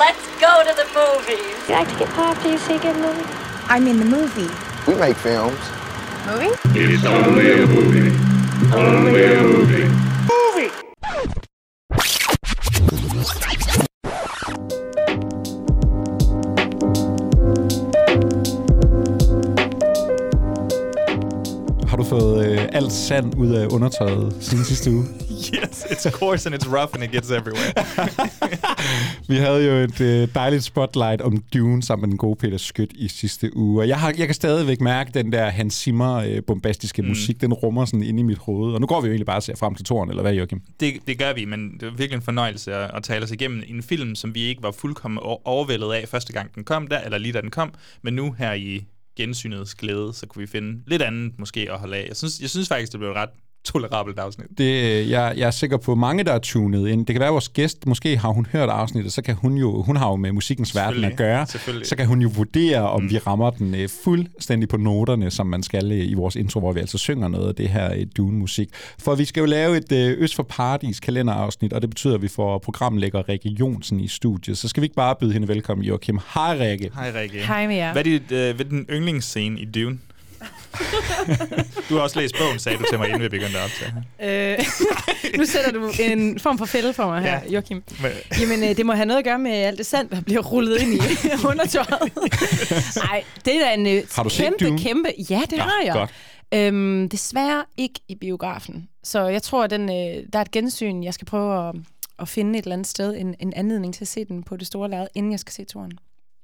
Let's go to the movies. You like to get pop? Do you see a good movie? I'm in the movie. We make films. Movie? It's only a movie. Only a movie. Har du fået øh, alt sand ud af undertøjet siden sidste uge? Yes, it's coarse and it's rough and it gets everywhere. Vi havde jo et øh, dejligt spotlight om Dune sammen med den gode Peter Skødt i sidste uge. Og jeg, har, jeg kan stadigvæk mærke den der Hans Zimmer øh, bombastiske mm. musik, den rummer sådan ind i mit hoved. Og nu går vi jo egentlig bare og ser frem til toren, eller hvad, Joachim? det, det gør vi, men det var virkelig en fornøjelse at, at tale os igennem en film, som vi ikke var fuldkommen overvældet af første gang den kom der, eller lige da den kom, men nu her i gensynets glæde, så kunne vi finde lidt andet måske at holde af. Jeg synes, jeg synes faktisk, det blev et ret tolerabelt afsnit. Det, øh, jeg, jeg er sikker på mange, der er tunet ind. Det kan være, at vores gæst, måske har hun hørt afsnittet, så kan hun jo, hun har jo med musikkens verden at gøre, så kan hun jo vurdere, om mm. vi rammer den øh, fuldstændig på noterne, som man skal øh, i vores intro, hvor vi altså synger noget af det her øh, Dune-musik. For vi skal jo lave et øh, Øst for Paradis kalenderafsnit, og det betyder, at vi får programlægger Rikke Jonsen i studiet. Så skal vi ikke bare byde hende velkommen, Joachim. Hej, Rikke. Hej Rikke. Hej med jer. Hvad er dit, øh, hvad er din yndlingsscene i Dune? du har også læst bogen, sagde du til mig, inden vi begyndte at optage. Øh, nu sætter du en form for fælde for mig her, Ja. ja. Joachim. Men, Jamen, øh, det må have noget at gøre med alt det sand, der bliver rullet ind i undertøjet. Nej, det er da en øh, Har du set kæmpe, Dune? kæmpe... Ja, det Ja, har jeg. godt. Øhm, desværre ikke i biografen. Så jeg tror, at den, øh, der er et gensyn, jeg skal prøve at, at finde et eller andet sted, en, en anledning til at se den på det store lærred, inden jeg skal se turen.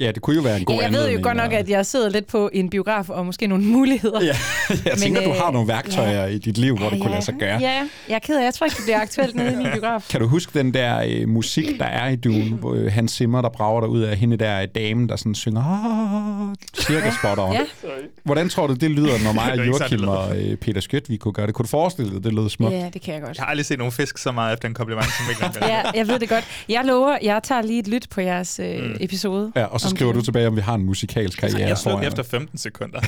Ja, det kunne jo være en god Ja, jeg ved jo anledning, godt nok, at jeg sidder lidt på en biograf og måske nogle muligheder. Ja, jeg tænker, du øh, har nogle værktøjer i dit liv, hvor det kunne lade sig gøre. Ja, jeg er ked af, jeg tror ikke, det bliver aktuelt nede i min biograf. Kan du huske den der øh, musik, der er i Dune, hvor øh, Hans Zimmer, der brager der ud af hende der øh, dame, der sådan synger cirka spot on. Ja. Hvordan tror du, det lyder, når mig og Joachim og øh, Peter Skødt, vi kunne gøre det? Kunne du forestille dig, det lød smukt? Ja, det kan jeg godt. jeg har aldrig set nogen fisk så meget efter en kompliment, som ikke gør. Ja, jeg ved det godt. Jeg lover, jeg tager lige et lyt på jeres øh, Mm. episode. Ja, og så skriver du tilbage, om vi har en musikalsk karriere Jeg slog efter os. 15 sekunder.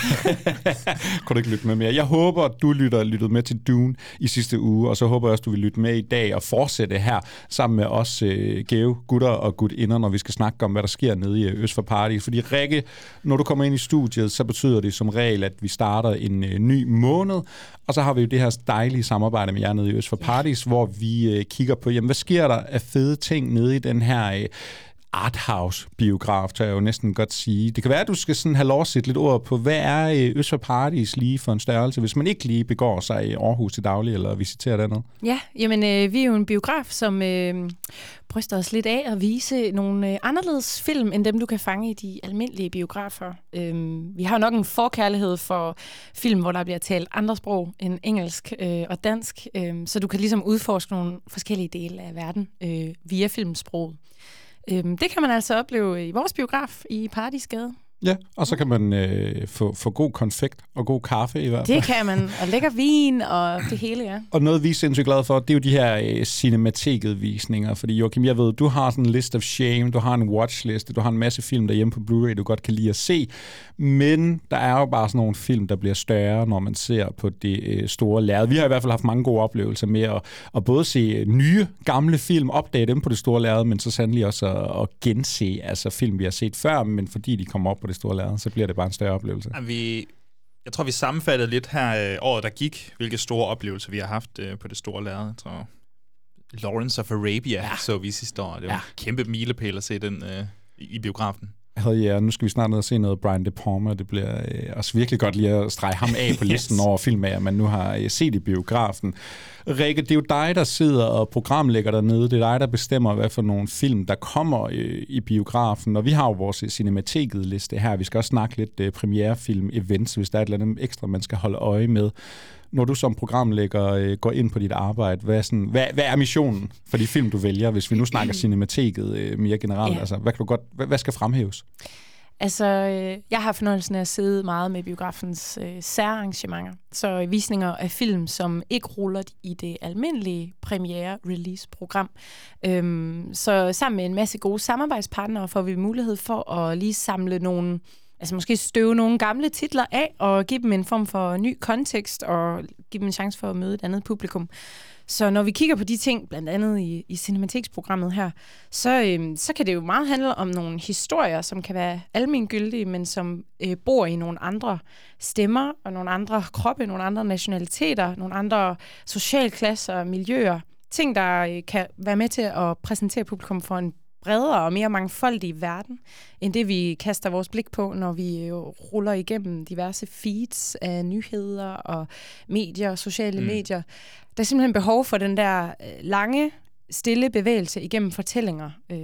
Kunne du ikke lytte med mere? Jeg håber, at du lytter lyttede med til Dune i sidste uge, og så håber jeg også, du vil lytte med i dag og fortsætte her sammen med os øh, gave gutter og gutinder, når vi skal snakke om, hvad der sker nede i Øst for Party. Fordi Rikke, når du kommer ind i studiet, så betyder det som regel, at vi starter en øh, ny måned, og så har vi jo det her dejlige samarbejde med jer nede i Øst for Parties, hvor vi øh, kigger på, jamen, hvad sker der af fede ting nede i den her... Øh, arthouse-biograf, tør jeg jo næsten godt sige. Det kan være, at du skal sådan have lov at sætte lidt ord på, hvad er øh, Øst for Paradis lige for en størrelse, hvis man ikke lige begår sig i Aarhus til daglig, eller visiterer dernede? Ja, jamen øh, vi er jo en biograf, som øh, bryster os lidt af at vise nogle øh, anderledes film, end dem du kan fange i de almindelige biografer. Øh, vi har jo nok en forkærlighed for film, hvor der bliver talt andre sprog end engelsk øh, og dansk, øh, så du kan ligesom udforske nogle forskellige dele af verden øh, via filmsproget. Øh, det kan man altså opleve i vores biograf i Paradisgade. Ja, og så kan man øh, få, få god konfekt og god kaffe i hvert fald. Det kan man, og lækker vin og det hele, ja. Og noget, vi er sindssygt glade for, det er jo de her øh, cinemateket-visninger. Fordi Joachim, jeg ved, du har sådan en list of shame, du har en watchliste, du har en masse film derhjemme på Blu-ray, du godt kan lide at se. Men der er jo bare sådan nogle film, der bliver større, når man ser på det øh, store lærred. Vi har i hvert fald haft mange gode oplevelser med at, at både se øh, nye, gamle film, opdage dem på det store lærred, men så sandelig også at, at gense altså film, vi har set før, men fordi de kommer op på det store lærred, så bliver det bare en større oplevelse. Vi, jeg tror, vi sammenfattede lidt her øh, året, der gik, hvilke store oplevelser vi har haft øh, på det store lærred. Jeg tror, Lawrence of Arabia ja. så vi sidste år. Det var ja. En kæmpe milepæl at se den øh, i biografen. Havde ja, nu skal vi snart ned og se noget Brian De Palma. Det bliver øh, også virkelig godt lige at strege ham af på listen Yes. over film af, man nu har øh, set i biografen. Rikke, det er jo dig, der sidder og programlægger dernede. Det er dig, der bestemmer, hvad for nogle film, der kommer øh, i biografen. Og vi har jo vores øh, cinemateket-liste her. Vi skal også snakke lidt øh, premierefilm-events, hvis der er et eller andet ekstra, man skal holde øje med. Når du som programlægger øh, går ind på dit arbejde, hvad er, sådan, hvad, hvad er missionen for de film, du vælger, hvis vi nu snakker cinemateket øh, mere generelt? Ja. Altså, hvad, kan du godt, hvad, hvad skal fremhæves? Altså, øh, jeg har fornøjelsen af at sidde meget med biografens øh, særarrangementer. Så visninger af film, som ikke ruller i det almindelige premiere-release-program. Øhm, så sammen med en masse gode samarbejdspartnere får vi mulighed for at lige samle nogle altså måske støve nogle gamle titler af og give dem en form for ny kontekst og give dem en chance for at møde et andet publikum. Så når vi kigger på de ting, blandt andet i, i Cinematiksprogrammet her, så, øhm, så kan det jo meget handle om nogle historier, som kan være almengyldige, men som øh, bor i nogle andre stemmer og nogle andre kroppe, nogle andre nationaliteter, nogle andre socialklasser, og miljøer. Ting, der øh, kan være med til at præsentere publikum for en bredere og mere mangfoldig verden, end det vi kaster vores blik på, når vi øh, ruller igennem diverse feeds af nyheder og medier, sociale mm. medier. Der er simpelthen behov for den der øh, lange, stille bevægelse igennem fortællinger. Øh,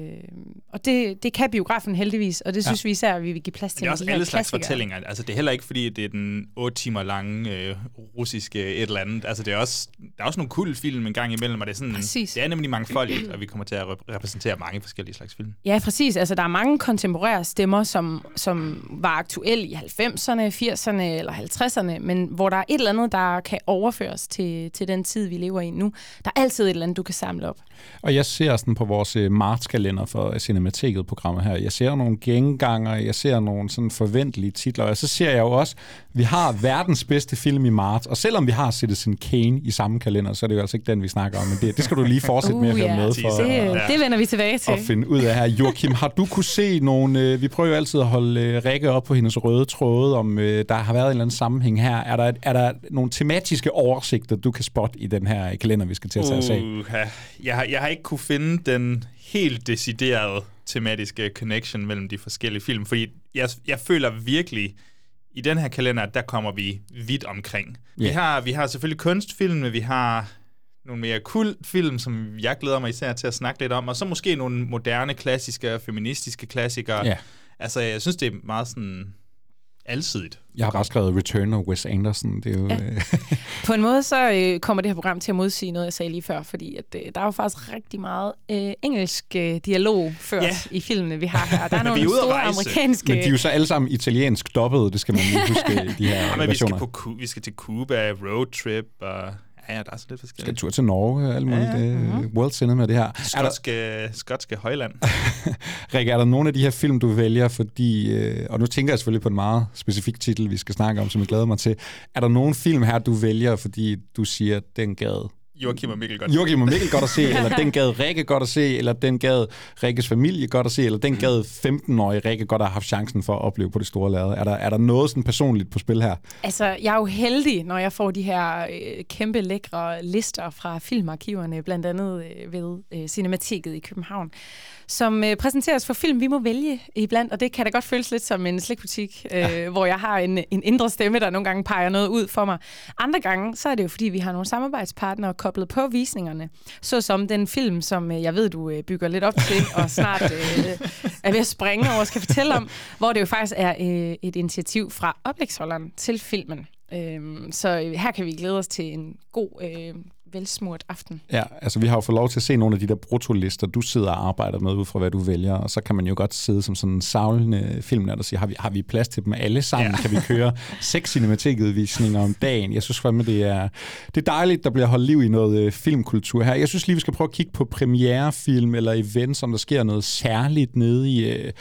og det, det kan biografen heldigvis, og det synes ja. vi især, at vi vil give plads til. Det er også alle slags fortællinger. Altså, det er heller ikke, fordi det er den 8 timer lange øh, russiske et eller andet. Altså, det er også, der er også nogle cool film en gang imellem, og det er, sådan, præcis. det er nemlig mangfoldigt, og vi kommer til at repræsentere mange forskellige slags film. Ja, præcis. Altså, der er mange kontemporære stemmer, som, som var aktuelle i 90'erne, 80'erne eller 50'erne, men hvor der er et eller andet, der kan overføres til, til den tid, vi lever i nu. Der er altid et eller andet, du kan samle op. Og jeg ser sådan på vores øh, martskalender for Cinemateket-programmet her, jeg ser nogle genganger, jeg ser nogle sådan forventelige titler, og så ser jeg jo også, vi har verdens bedste film i marts, og selvom vi har Citizen Kane i samme kalender, så er det jo altså ikke den, vi snakker om, men det, det skal du lige fortsætte uh, med at høre yeah. med for. Det, at, det vender vi tilbage til. At finde ud af her. Joachim, har du kunne se nogle, øh, vi prøver jo altid at holde øh, Rikke op på hendes røde tråde, om øh, der har været en eller anden sammenhæng her. Er der, er der nogle tematiske oversigter, du kan spotte i den her kalender, vi skal til at tage os af? Uh, jeg, har, jeg har ikke kunne finde den helt deciderede tematiske connection mellem de forskellige film, fordi jeg, jeg føler virkelig, i den her kalender, der kommer vi vidt omkring. Yeah. Vi, har, vi har selvfølgelig kunstfilm, vi har nogle mere kultfilm, som jeg glæder mig især til at snakke lidt om, og så måske nogle moderne, klassiske og feministiske klassikere. Yeah. Altså, jeg synes, det er meget sådan alsidigt. Jeg har bare skrevet Return of Wes Anderson. Det er jo, ja. Øh, På en måde så øh, kommer det her program til at modsige noget, jeg sagde lige før, fordi at, øh, der er jo faktisk rigtig meget øh, engelsk øh, dialog ført ja. i filmene, vi har her. Der er nogle store amerikanske... Men de er jo så alle sammen italiensk dobbelt, det skal man lige huske, de her ja, men versioner. Vi skal, på, vi skal til Cuba, roadtrip og Ja, der er så lidt forskelligt. Skal tur til Norge, alt muligt. Ja, ja. Mm-hmm. World Cinema, det her. Skotske, der... skotske højland. Rikke, er der nogle af de her film, du vælger, fordi... Øh, og nu tænker jeg selvfølgelig på en meget specifik titel, vi skal snakke om, som jeg glæder mig til. Er der nogle film her, du vælger, fordi du siger, den gad Joachim og Mikkel godt Joachim og Mikkel godt at se, eller den gad Rikke godt at se, eller den gad Rikkes familie godt at se, eller den gad 15-årige Rikke godt at have haft chancen for at opleve på det store lade. Er der, er der noget sådan personligt på spil her? Altså, jeg er jo heldig, når jeg får de her øh, kæmpe lækre lister fra filmarkiverne, blandt andet øh, ved øh, Cinematiket i København som øh, præsenteres for film, vi må vælge iblandt, og det kan da godt føles lidt som en slikbutik, øh, ja. hvor jeg har en, en indre stemme, der nogle gange peger noget ud for mig. Andre gange, så er det jo fordi, vi har nogle samarbejdspartnere koblet på visningerne, såsom den film, som øh, jeg ved, du øh, bygger lidt op til, og snart øh, er ved at springe over, skal fortælle om, hvor det jo faktisk er øh, et initiativ fra oplægsholderen til filmen. Øhm, så her kan vi glæde os til en god øh, velsmurt aften. Ja, altså vi har jo fået lov til at se nogle af de der brutolister, du sidder og arbejder med ud fra, hvad du vælger, og så kan man jo godt sidde som sådan en savlende film, der siger, har vi, har vi plads til dem alle sammen? Ja. Kan vi køre seks cinematikudvisninger om dagen? Jeg synes fandme, det er, det er dejligt, der bliver holdt liv i noget øh, filmkultur her. Jeg synes lige, vi skal prøve at kigge på premierefilm eller events, om der sker noget særligt nede i... Øh,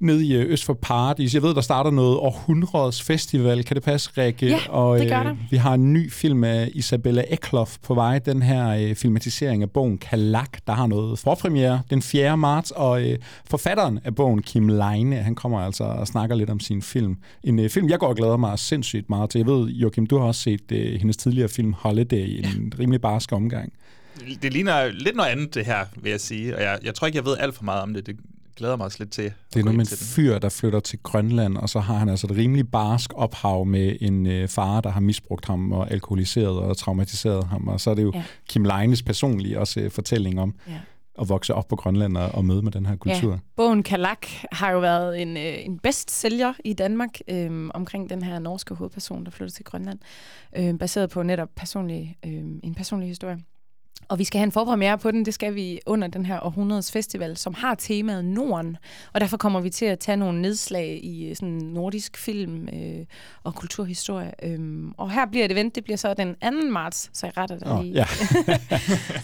ned i øh, Øst for Paradis. Jeg ved, der starter noget århundredes festival. Kan det passe, Rikke? Ja, og, det gør øh, Vi har en ny film af Isabella Eklof på vej. Den her øh, filmatisering af bogen Kalak, der har noget forpremiere den 4. marts. Og øh, forfatteren af bogen, Kim Leine, han kommer altså og snakker lidt om sin film. En øh, film, jeg går og glæder mig sindssygt meget til. Jeg ved, Joachim, du har også set øh, hendes tidligere film Holiday, en ja. rimelig barsk omgang. Det ligner lidt noget andet, det her, vil jeg sige. Og jeg, jeg tror ikke, jeg ved alt for meget om det. Det glæder mig også lidt til. Det er noget med en fyr, der flytter til Grønland, og så har han altså et rimelig barsk ophav med en øh, far, der har misbrugt ham og alkoholiseret og traumatiseret ham. Og så er det jo ja. Kim Leines personlige også øh, fortælling om, ja at vokse op på Grønland og, og møde med den her kultur. Ja. Bogen Kalak har jo været en, øh, en bestsælger i Danmark øh, omkring den her norske hovedperson, der flyttede til Grønland, øh, baseret på netop personlig, øh, en personlig historie. Og vi skal have en forpremiere på den, det skal vi under den her århundredes festival, som har temaet Norden. Og derfor kommer vi til at tage nogle nedslag i øh, sådan nordisk film øh, og kulturhistorie. Øhm, og her bliver det event, det bliver så den 2. marts, så jeg retter dig oh, lige.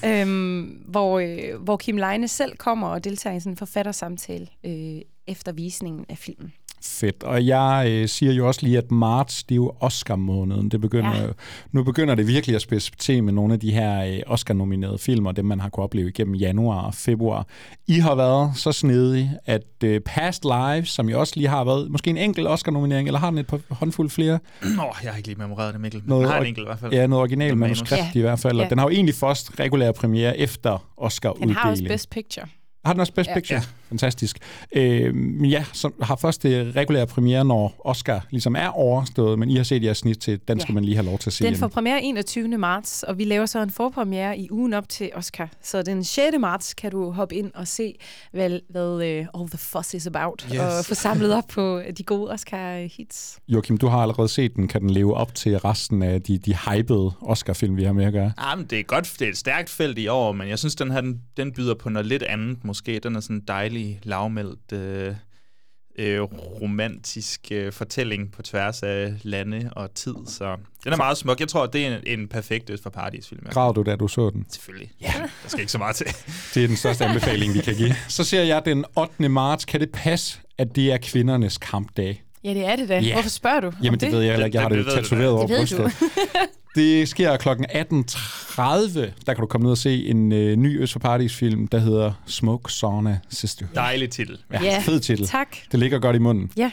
Ja. øhm, hvor, øh, hvor Kim Leine selv kommer og deltager i sådan en forfattersamtale øh, efter visningen af filmen. Fedt. Og jeg øh, siger jo også lige, at marts, det er jo Oscar-måneden. Det begynder, Ja. Nu begynder det virkelig at spidse til med nogle af de her øh, Oscar-nominerede filmer, dem man har kunne opleve igennem januar og februar. I har været så snedige, at øh, Past Lives, som jo også lige har været måske en enkelt Oscar-nominering, eller har den et par håndfuld flere? Nå, jeg har ikke lige memoreret det, Mikkel. Men Noget jeg har en enkelt i hvert fald. Ja, noget original manuskript Ja. i hvert fald. Og Ja. den har jo egentlig først regulær premiere efter Oscar-uddelingen. Den har også Best Picture. Har den også Best. Picture? Ja. Fantastisk. Øh, men ja, som har først det regulære premiere, når Oscar ligesom er overstået, men I har set jeres snit til, den Ja. skal man lige have lov til at se. Den får premiere 21. marts, og vi laver så en forpremiere i ugen op til Oscar. Så den 6. marts kan du hoppe ind og se, hvad, hvad uh, All the Fuss is about, Yes. og få samlet op på de gode Oscar-hits. Joachim, du har allerede set den. Kan den leve op til resten af de, de hypede Oscar-film, vi har med at gøre? Ah, men det er godt, det er et stærkt felt i år, men jeg synes, den her, den, den byder på noget lidt andet måske. Den er sådan en dejlig, lavmældt, øh, øh, romantisk øh, fortælling på tværs af lande og tid, så den er meget smuk. Jeg tror, det er en, en perfekt Øst for Paradis-film. Græd du, da du så den? Selvfølgelig. Ja. Der skal ikke så meget til. Det er den største anbefaling, vi kan give. Så ser jeg den 8. marts. Kan det passe, at det er kvindernes kampdag? Ja, det er det da. Ja. Hvorfor spørger du? Jamen, det, det ved jeg heller ikke. Jeg har Det- det, det tatoveret over brystet. Det sker kl. 18.30. Der kan du komme ned og se en øh, ny Øst for Paradis film, der hedder Smoke Sauna Sister. Dejlig titel. Ja, Ja, fed titel. Tak. Det ligger godt i munden. Ja.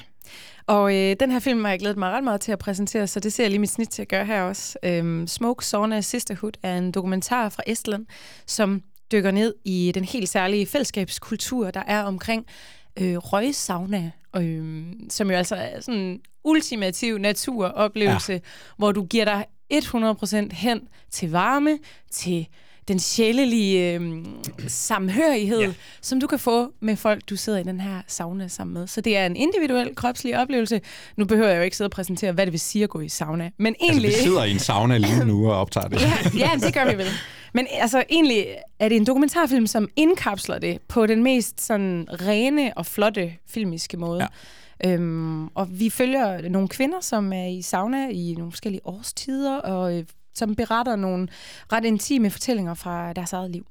Og øh, den her film har jeg glædet mig ret meget til at præsentere, så det ser jeg lige mit snit til at gøre her også. Øhm, Smoke Sauna Sisterhood er en dokumentar fra Estland, som dykker ned i den helt særlige fællesskabskultur, der er omkring øh, røgsauna, øh, som jo altså er sådan en ultimativ naturoplevelse, ja. hvor du giver dig 100% hen til varme, til den sjælelige øh, samhørighed, Ja. som du kan få med folk, du sidder i den her sauna sammen med. Så det er en individuel kropslig oplevelse. Nu behøver jeg jo ikke sidde og præsentere, hvad det vil sige at gå i sauna. Men Altså, egentlig... vi sidder i en sauna lige nu og optager det. Ja, ja, det gør vi vel. Men altså, egentlig er det en dokumentarfilm, som indkapsler det på den mest sådan rene og flotte filmiske måde. Ja. Øhm, og vi følger nogle kvinder, som er i sauna i nogle forskellige årstider, og øh, som beretter nogle ret intime fortællinger fra deres eget liv.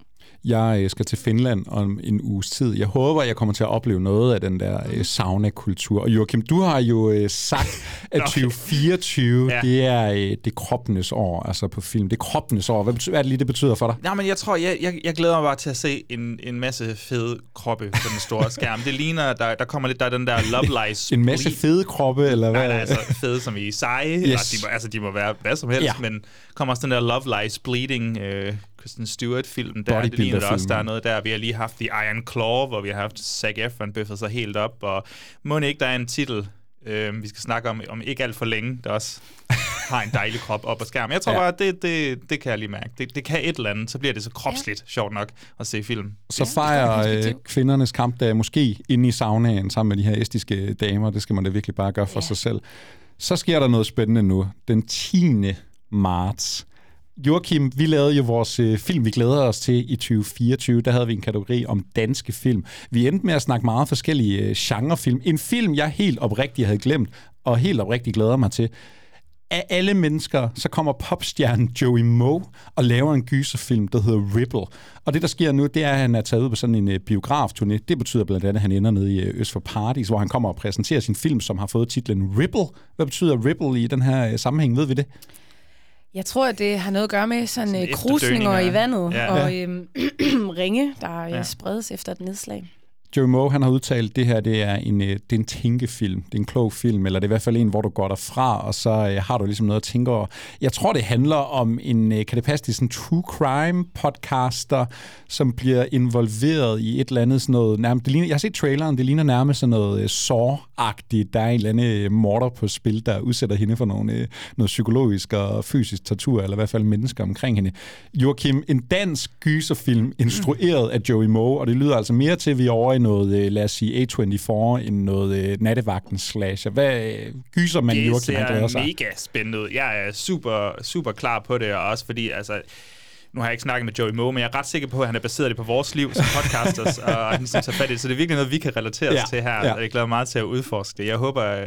Jeg øh, skal til Finland om en uges tid. Jeg håber, jeg kommer til at opleve noget af den der øh, sauna-kultur. Og Joachim, du har jo øh, sagt, at Nå. 2024, Ja. det er øh, det kroppenes år, altså på film. Det er kroppenes år. Hvad, betyder, hvad er det lige, det betyder for dig? Nej, men jeg tror, jeg, jeg, jeg glæder mig bare til at se en, en masse fede kroppe på den store skærm. Det ligner, der, der kommer lidt, der er den der Love Lies. En masse fede kroppe, eller hvad? Nej, nej, altså fede som i seje. Yes. Eller, de, må, altså, de må være hvad som helst. Ja. men kommer også den der Love Lies Bleeding, øh, Kristen Stewart-film der. Det ligner også, der er noget der. Vi har lige haft The Iron Claw, hvor vi har haft Zac Efron bøffet sig helt op, og må ikke, der er en titel, øh, vi skal snakke om, om ikke alt for længe, der også har en dejlig krop op på skærmen. Jeg tror ja. Bare, det, det, det kan jeg lige mærke. Det, det kan et eller andet, så bliver det så kropsligt ja. sjovt nok at se film. Så Ja, fejrer er øh, kvindernes kampdag måske inde i saunaen sammen med de her estiske damer. Det skal man da virkelig bare gøre for Ja. sig selv. Så sker der noget spændende nu. Den 10. marts. Joachim, vi lavede jo vores øh, film, vi glæder os til i 2024. Der havde vi en kategori om danske film. Vi endte med at snakke meget forskellige øh, genrefilm. En film, jeg helt oprigtigt havde glemt, og helt oprigtigt glæder mig til. Af alle mennesker, så kommer popstjernen Joey Moe og laver en gyserfilm, der hedder Ripple. Og det, der sker nu, det er, at han er taget ud på sådan en øh, biografturné. Det betyder blandt andet, at han ender nede i øh, Øst for Paradis, hvor han kommer og præsenterer sin film, som har fået titlen Ripple. Hvad betyder Ripple i den her øh, sammenhæng? Ved vi det? Jeg tror, at det har noget at gøre med sådan, Sådan sådan krusninger i vandet Ja. og øhm, ringe, der Ja. ja. spredes efter et nedslag. Joey Moe, han har udtalt, at det her det er, en, øh, det er en tænkefilm. Det er en klog film, eller det er i hvert fald en, hvor du går derfra, og så øh, har du ligesom noget at tænke over. Jeg tror, det handler om en, øh, kan det passe, det sådan true crime podcaster, som bliver involveret i et eller andet sådan noget, nærmest, det ligner, jeg har set traileren, det ligner nærmest sådan noget øh, Saw-agtigt. Der er en eller anden øh, morder på spil, der udsætter hende for nogle, øh, noget psykologisk og fysisk tortur, eller i hvert fald mennesker omkring hende. Joachim, en dansk gyserfilm, instrueret af Joey Moe, og det lyder altså mere til, at vi er over i noget, øh, lad os sige, A24, end noget nattevagten slasher. Hvad gyser man det Joachim, han glæder ser sig? mega spændende ud. Jeg er super, super klar på det, og også fordi, altså, nu har jeg ikke snakket med Joey Moe, men jeg er ret sikker på, at han er baseret det på vores liv som podcasters, og han ligesom tager fat i det. Så det er virkelig noget, vi kan relatere os Ja, til her, ja. og jeg glæder mig meget til at udforske det. Jeg håber,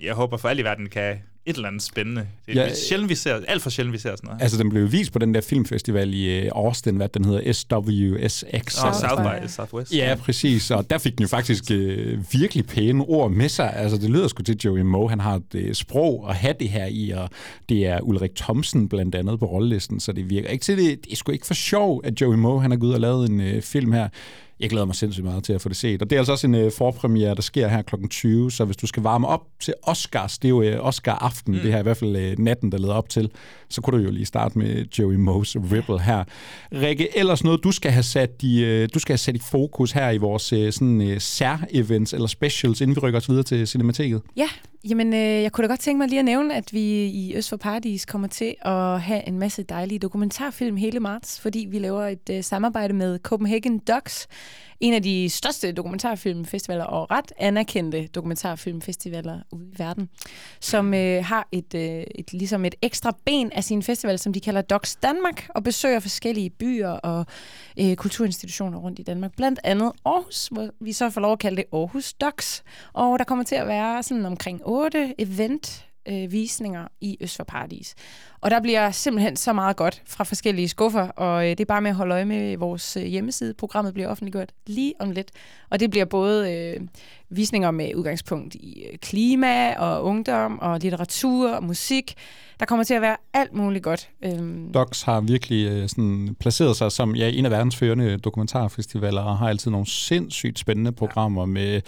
jeg håber for alt i verden kan et eller andet spændende. Det Ja, er sjældent, vi ser, alt for sjældent, vi ser sådan noget. Altså, den blev vist på den der filmfestival i øh, Austin, hvad den hedder, SWSX. Og South by by Southwest. Ja, præcis. Og der fik den jo faktisk øh, virkelig pæne ord med sig. Altså, det lyder sgu til Joey Moe. Han har et øh, sprog at have det her i, og det er Ulrik Thomsen blandt andet på rollelisten, så det virker ikke til det. Det er sgu ikke for sjov, at Joey Moe han er gået ud og lavet en øh, film her. Jeg glæder mig sindssygt meget til at få det set. Og det er altså også en øh, forpremiere, der sker her kl. 20, så hvis du skal varme op til Oscars, det er jo øh, Oscar-aften, mm. det her i hvert fald øh, natten, der leder op til, så kunne du jo lige starte med Joey Moe's Ripple her. Rikke, ellers noget, du skal have sat i, øh, du skal have sat i fokus her i vores øh, sådan, øh, sær-events eller specials, inden vi rykker os videre til Cinemateket. Ja, jamen øh, jeg kunne da godt tænke mig lige at nævne, at vi i Øst for Paradis kommer til at have en masse dejlige dokumentarfilm hele marts, fordi vi laver et øh, samarbejde med Copenhagen Docs, en af de største dokumentarfilmfestivaler og ret anerkendte dokumentarfilmfestivaler ude i verden, som øh, har et, øh, et, ligesom et ekstra ben af sin festival, som de kalder Docs Danmark, og besøger forskellige byer og øh, kulturinstitutioner rundt i Danmark. Blandt andet Aarhus, hvor vi så får lov at kalde det Aarhus Docs. Og der kommer til at være sådan omkring otte event øh, visninger i Øst for Paradis. Og der bliver simpelthen så meget godt fra forskellige skuffer, og øh, det er bare med at holde øje med vores øh, hjemmeside. Programmet bliver offentliggjort lige om lidt, og det bliver både øh, visninger med udgangspunkt i øh, klima og ungdom og litteratur og musik. Der kommer til at være alt muligt godt. Øhm, Docs har virkelig øh, sådan, placeret sig som ja, en af verdens førende dokumentarfestivaler, og har altid nogle sindssygt spændende programmer med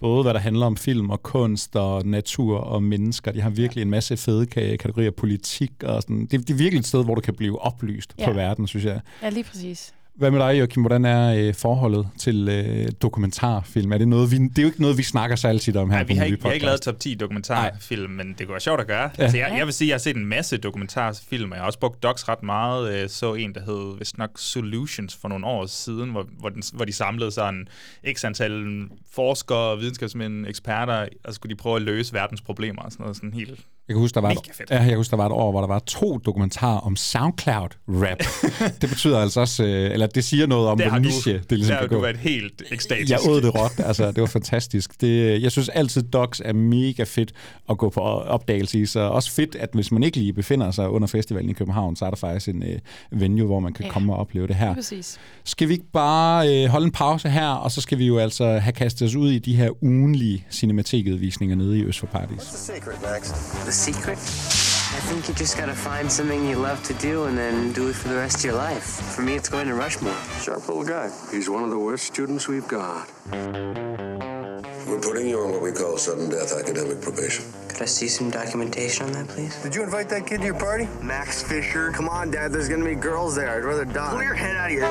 både hvad der handler om film og kunst og natur og mennesker. De har virkelig en masse fede ka- kategorier, politik og sådan. Det, det er virkelig et sted, hvor du kan blive oplyst ja. på verden, synes jeg. ja, lige præcis. Hvad med dig, Joachim? Hvordan er øh, forholdet til øh, dokumentarfilm? Er det noget, vi, det er jo ikke noget, vi snakker så altid om her Nej, på vi har, ikke, vi har ikke lavet top 10 dokumentarfilm, men det kunne være sjovt at gøre. Ja. Altså, jeg, jeg vil sige, at jeg har set en masse dokumentarfilm, og jeg har også brugt docs ret meget. Jeg så en, der hed vist nok Solutions for nogle år siden, hvor, hvor, den, hvor de samlede sådan x antal forskere, videnskabsmænd, eksperter, og så skulle de prøve at løse verdens problemer og sådan noget sådan helt... Jeg kan huske, der var, et, fedt. ja, jeg kan huske, der var et år, hvor der var to dokumentarer om SoundCloud-rap. det betyder altså også, øh, eller det siger noget om, hvor niche det ligesom der har kan du gå. været helt ekstatisk. Jeg åd det råt, altså det var fantastisk. Det, jeg synes altid, docs er mega fedt at gå på opdagelse i, så også fedt, at hvis man ikke lige befinder sig under festivalen i København, så er der faktisk en øh, venue, hvor man kan Ja. komme og opleve det her. Præcis. Skal vi ikke bare øh, holde en pause her, og så skal vi jo altså have kastet os ud i de her ugenlige cinematikudvisninger nede i Øst for Paradis. The secret, Max. The secret? I think you just gotta find something you love to do and then do it for the rest of your life. For me, it's going to Rushmore. Sharp little guy. He's one of the worst students we've got. We're putting you on what we call sudden death academic probation. Could I see some documentation on that, please? Did you invite that kid to your party? Max Fisher. Come on, Dad. There's gonna be girls there. I'd rather die. Pull your head out of your.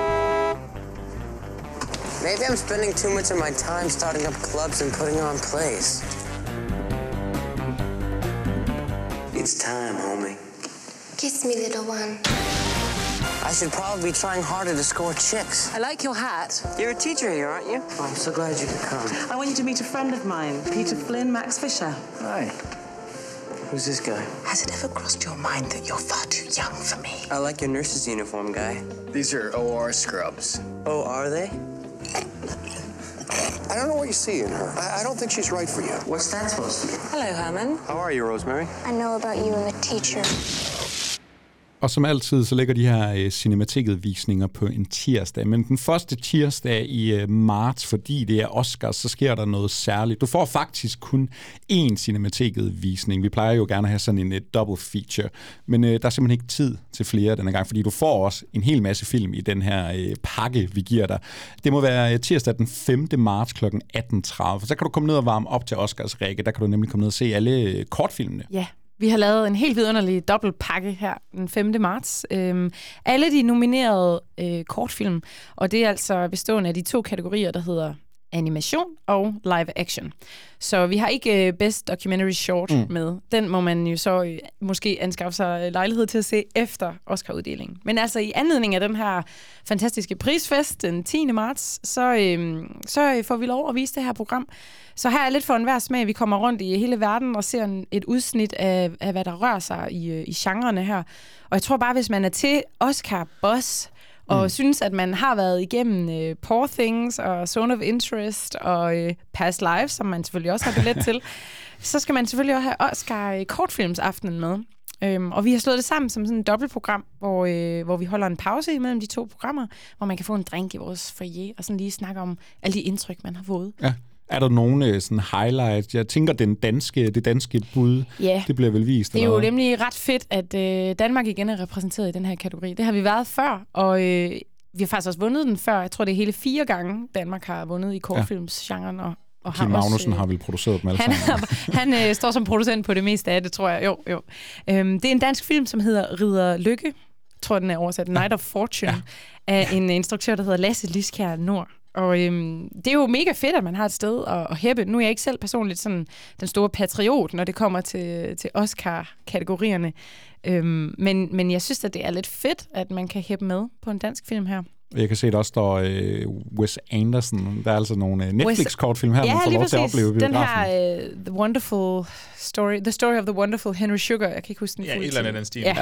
Maybe I'm spending too much of my time starting up clubs and putting on plays. It's time, homie. Kiss me, little one. I should probably be trying harder to score chicks. I like your hat. You're a teacher here, aren't you? Oh, I'm so glad you could come. I want you to meet a friend of mine, Peter Flynn, Max Fisher. Hi. Who's this guy? Has it ever crossed your mind that you're far too young for me? I like your nurse's uniform, guy. These are OR scrubs. Oh, are they? I don't know what you see in her. I, I don't think she's right for you. What's that supposed to mean? Hello, Herman. How are you, Rosemary? I know about you and the teacher. Og som altid, så ligger de her øh, cinematikket-visninger på en tirsdag. Men den første tirsdag i øh, marts, fordi det er Oscars, så sker der noget særligt. Du får faktisk kun én cinematikket-visning. Vi plejer jo gerne at have sådan en øh, double feature. Men øh, der er simpelthen ikke tid til flere denne gang, fordi du får også en hel masse film i den her øh, pakke, vi giver dig. Det må være øh, tirsdag den 5. marts kl. 18.30. Så kan du komme ned og varme op til Oscars, Rikke. Der kan du nemlig komme ned og se alle øh, kortfilmene. Ja, vi har lavet en helt vidunderlig dobbeltpakke her den 5. marts. Øhm, alle de nominerede øh, kortfilm, og det er altså bestående af de to kategorier, der hedder animation og live action. Så vi har ikke øh, Best Documentary Short mm. med. Den må man jo så øh, måske anskaffe sig øh, lejlighed til at se efter Oscar-uddelingen. Men altså i anledning af den her fantastiske prisfest den 10. marts, så, øh, så får vi lov at vise det her program. Så her er lidt for enhver smag. Vi kommer rundt i hele verden og ser en, et udsnit af, af, hvad der rører sig i, øh, i genrerne her. Og jeg tror bare, hvis man er til Oscar Boss og mm. synes, at man har været igennem øh, Poor Things og Zone of Interest og øh, Past Lives, som man selvfølgelig også har billet til, så skal man selvfølgelig også have Oscar kortfilmsaftenen med. Øhm, og vi har slået det sammen som sådan et dobbeltprogram, hvor, øh, hvor vi holder en pause imellem de to programmer, hvor man kan få en drink i vores foyer, og sådan lige snakke om alle de indtryk, man har fået. Ja. Er der nogle øh, sådan highlights? Jeg tænker, den danske, det danske bud, Ja. det bliver vel vist? Det er jo hvad? nemlig ret fedt, at øh, Danmark igen er repræsenteret i den her kategori. Det har vi været før, og øh, vi har faktisk også vundet den før. Jeg tror, det er hele fire gange, Danmark har vundet i kortfilmsgenren. Og, og Kim har også, Magnussen øh, har vel produceret dem alle han, sammen. han øh, står som producent på det meste af det, tror jeg. Jo, jo. Øhm, det er en dansk film, som hedder Ridder Lykke. Jeg tror, den er oversat. Night of Fortune. Ja. Af en instruktør, der hedder Lasse Liskjær Nord. Og øhm, det er jo mega fedt, at man har et sted at, at hæppe. Nu er jeg ikke selv personligt sådan den store patriot, når det kommer til, til Oscar-kategorierne. Øhm, men, men jeg synes, at det er lidt fedt, at man kan hæppe med på en dansk film her. Jeg kan se, at der også står øh, Wes Anderson. Der er altså nogle øh, Netflix-kortfilm her, ja, man får lige lov til at opleve i Den biografen. her uh, The Wonderful Story, The Story of the Wonderful Henry Sugar, jeg kan ikke huske den Ja, et eller andet den stil. Ja.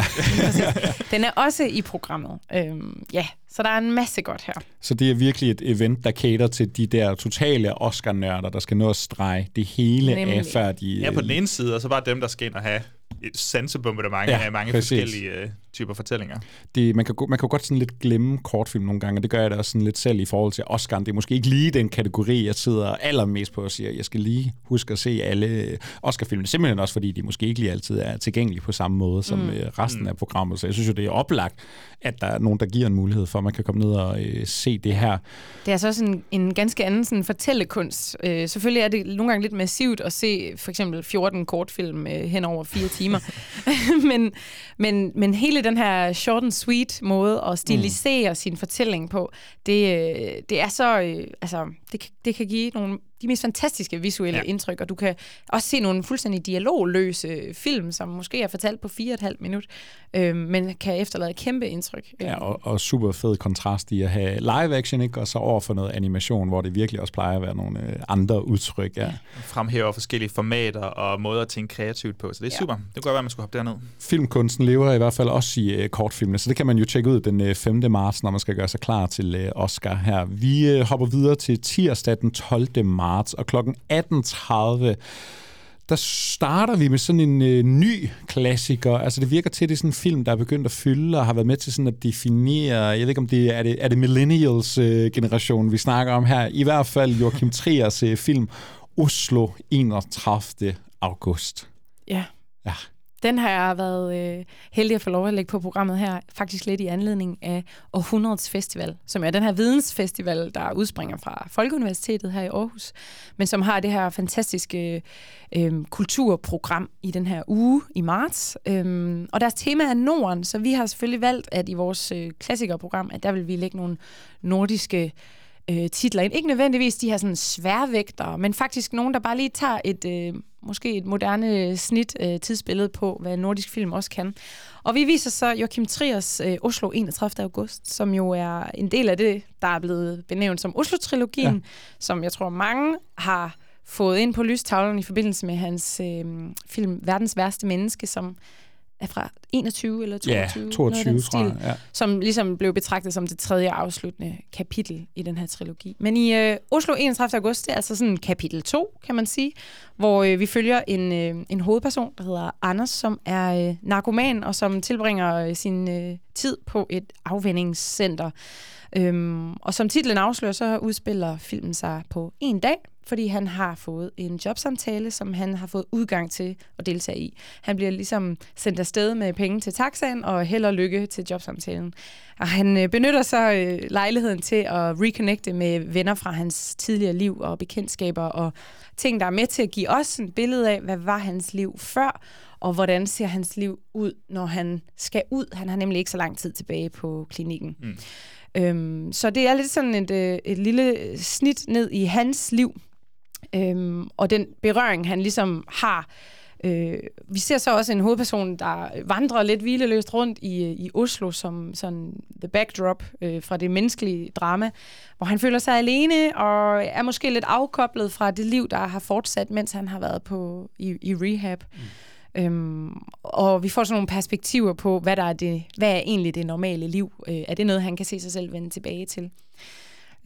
Den er også i programmet. Øhm, ja, så der er en masse godt her. Så det er virkelig et event, der cater til de der totale Oscar-nørder, der skal nå at strege det hele Nemlig. af, før de... Ja, på den ene side, og så bare dem, der skal ind og have et sansebombardement ja, af mange præcis. forskellige øh, typer fortællinger. det, man, kan, gå- man kan godt sådan lidt glemme kortfilm nogle gange, og det gør jeg da også sådan lidt selv i forhold til Oscar. Det er måske ikke lige den kategori, jeg sidder allermest på og siger, jeg skal lige huske at se alle Oscar-filmene. Simpelthen også, fordi de måske ikke lige altid er tilgængelige på samme måde som Mm. mm. resten af programmet. Så jeg synes jo, det er oplagt, at der er nogen, der giver en mulighed for, at man kan komme ned og øh, se det her. Det er altså også en, en ganske anden sådan, fortællekunst. Øh, selvfølgelig er det nogle gange lidt massivt at se for eksempel 14 kortfilm øh, hen over fire timer. men, men, men hele den her short and sweet måde at stilisere mm. sin fortælling på, det, øh, det er så... Øh, altså, det, det kan give nogle de mest fantastiske visuelle ja. indtryk, og du kan også se nogle fuldstændig dialogløse film, som måske er fortalt på fire og et halvt minut, øh, men kan efterlade et kæmpe indtryk. Ja, og, og super fed kontrast i at have live action, ikke? og så over for noget animation, hvor det virkelig også plejer at være nogle øh, andre udtryk. Ja. Fremhæver forskellige formater og måder at tænke kreativt på, så det er Ja. super. Det kunne godt være, at man skulle hoppe derned. Filmkunsten lever i hvert fald også i øh, kortfilmene, så det kan man jo tjekke ud den øh, 5. marts, når man skal gøre sig klar til øh, Oscar her. Vi øh, hopper videre til tirsdag den 12. marts, og klokken 18.30 der starter vi med sådan en øh, ny klassiker. Altså det virker til, at det er sådan en film, der er begyndt at fylde og har været med til sådan at definere, jeg ved ikke om det er det, er det millennials øh, generation, vi snakker om her. I hvert fald Joachim Triers øh, film Oslo 31. august. Ja. Ja. Den har jeg været øh, heldig at få lov at lægge på programmet her, faktisk lidt i anledning af Århundredets Festival, som er den her vidensfestival, der udspringer fra Folkeuniversitetet her i Aarhus, men som har det her fantastiske øh, kulturprogram i den her uge i marts. Øh, og deres tema er Norden, så vi har selvfølgelig valgt, at i vores øh, klassikerprogram, at der vil vi lægge nogle nordiske øh, titler ind. Ikke nødvendigvis de her sådan sværvægtere, men faktisk nogen, der bare lige tager et øh, måske et moderne snit øh, tidsbillede på, hvad nordisk film også kan. Og vi viser så Joachim Triers øh, Oslo 31. august, som jo er en del af det, der er blevet benævnt som Oslo-trilogien, ja. som jeg tror mange har fået ind på lystavlen i forbindelse med hans øh, film Verdens værste menneske, som er fra 21 eller 22. Ja, noget af 22, den tror jeg, stil, ja. Som ligesom blev betragtet som det tredje afsluttende kapitel i den her trilogi. Men i øh, Oslo 31. august, det er altså sådan kapitel 2, kan man sige, hvor øh, vi følger en, øh, en hovedperson, der hedder Anders, som er øh, narkoman, og som tilbringer øh, sin øh, tid på et afvendingscenter. Øhm, og som titlen afslører, så udspiller filmen sig på en dag, fordi han har fået en jobsamtale, som han har fået udgang til at deltage i. Han bliver ligesom sendt afsted med penge til taxaen og held og lykke til jobsamtalen. Og han øh, benytter så øh, lejligheden til at reconnecte med venner fra hans tidligere liv og bekendtskaber og ting, der er med til at give os et billede af, hvad var hans liv før, og hvordan ser hans liv ud, når han skal ud. Han har nemlig ikke så lang tid tilbage på klinikken. Mm. Øhm, så det er lidt sådan et, øh, et lille snit ned i hans liv, øhm, og den berøring, han ligesom har. Øh, vi ser så også en hovedperson, der vandrer lidt hvileløst rundt i, øh, i Oslo som sådan the backdrop øh, fra det menneskelige drama, hvor han føler sig alene og er måske lidt afkoblet fra det liv, der har fortsat, mens han har været på i, i rehab. Mm. Øhm, og vi får sådan nogle perspektiver på, hvad der er det, hvad er egentlig det normale liv. Øh, er det noget, han kan se sig selv vende tilbage til?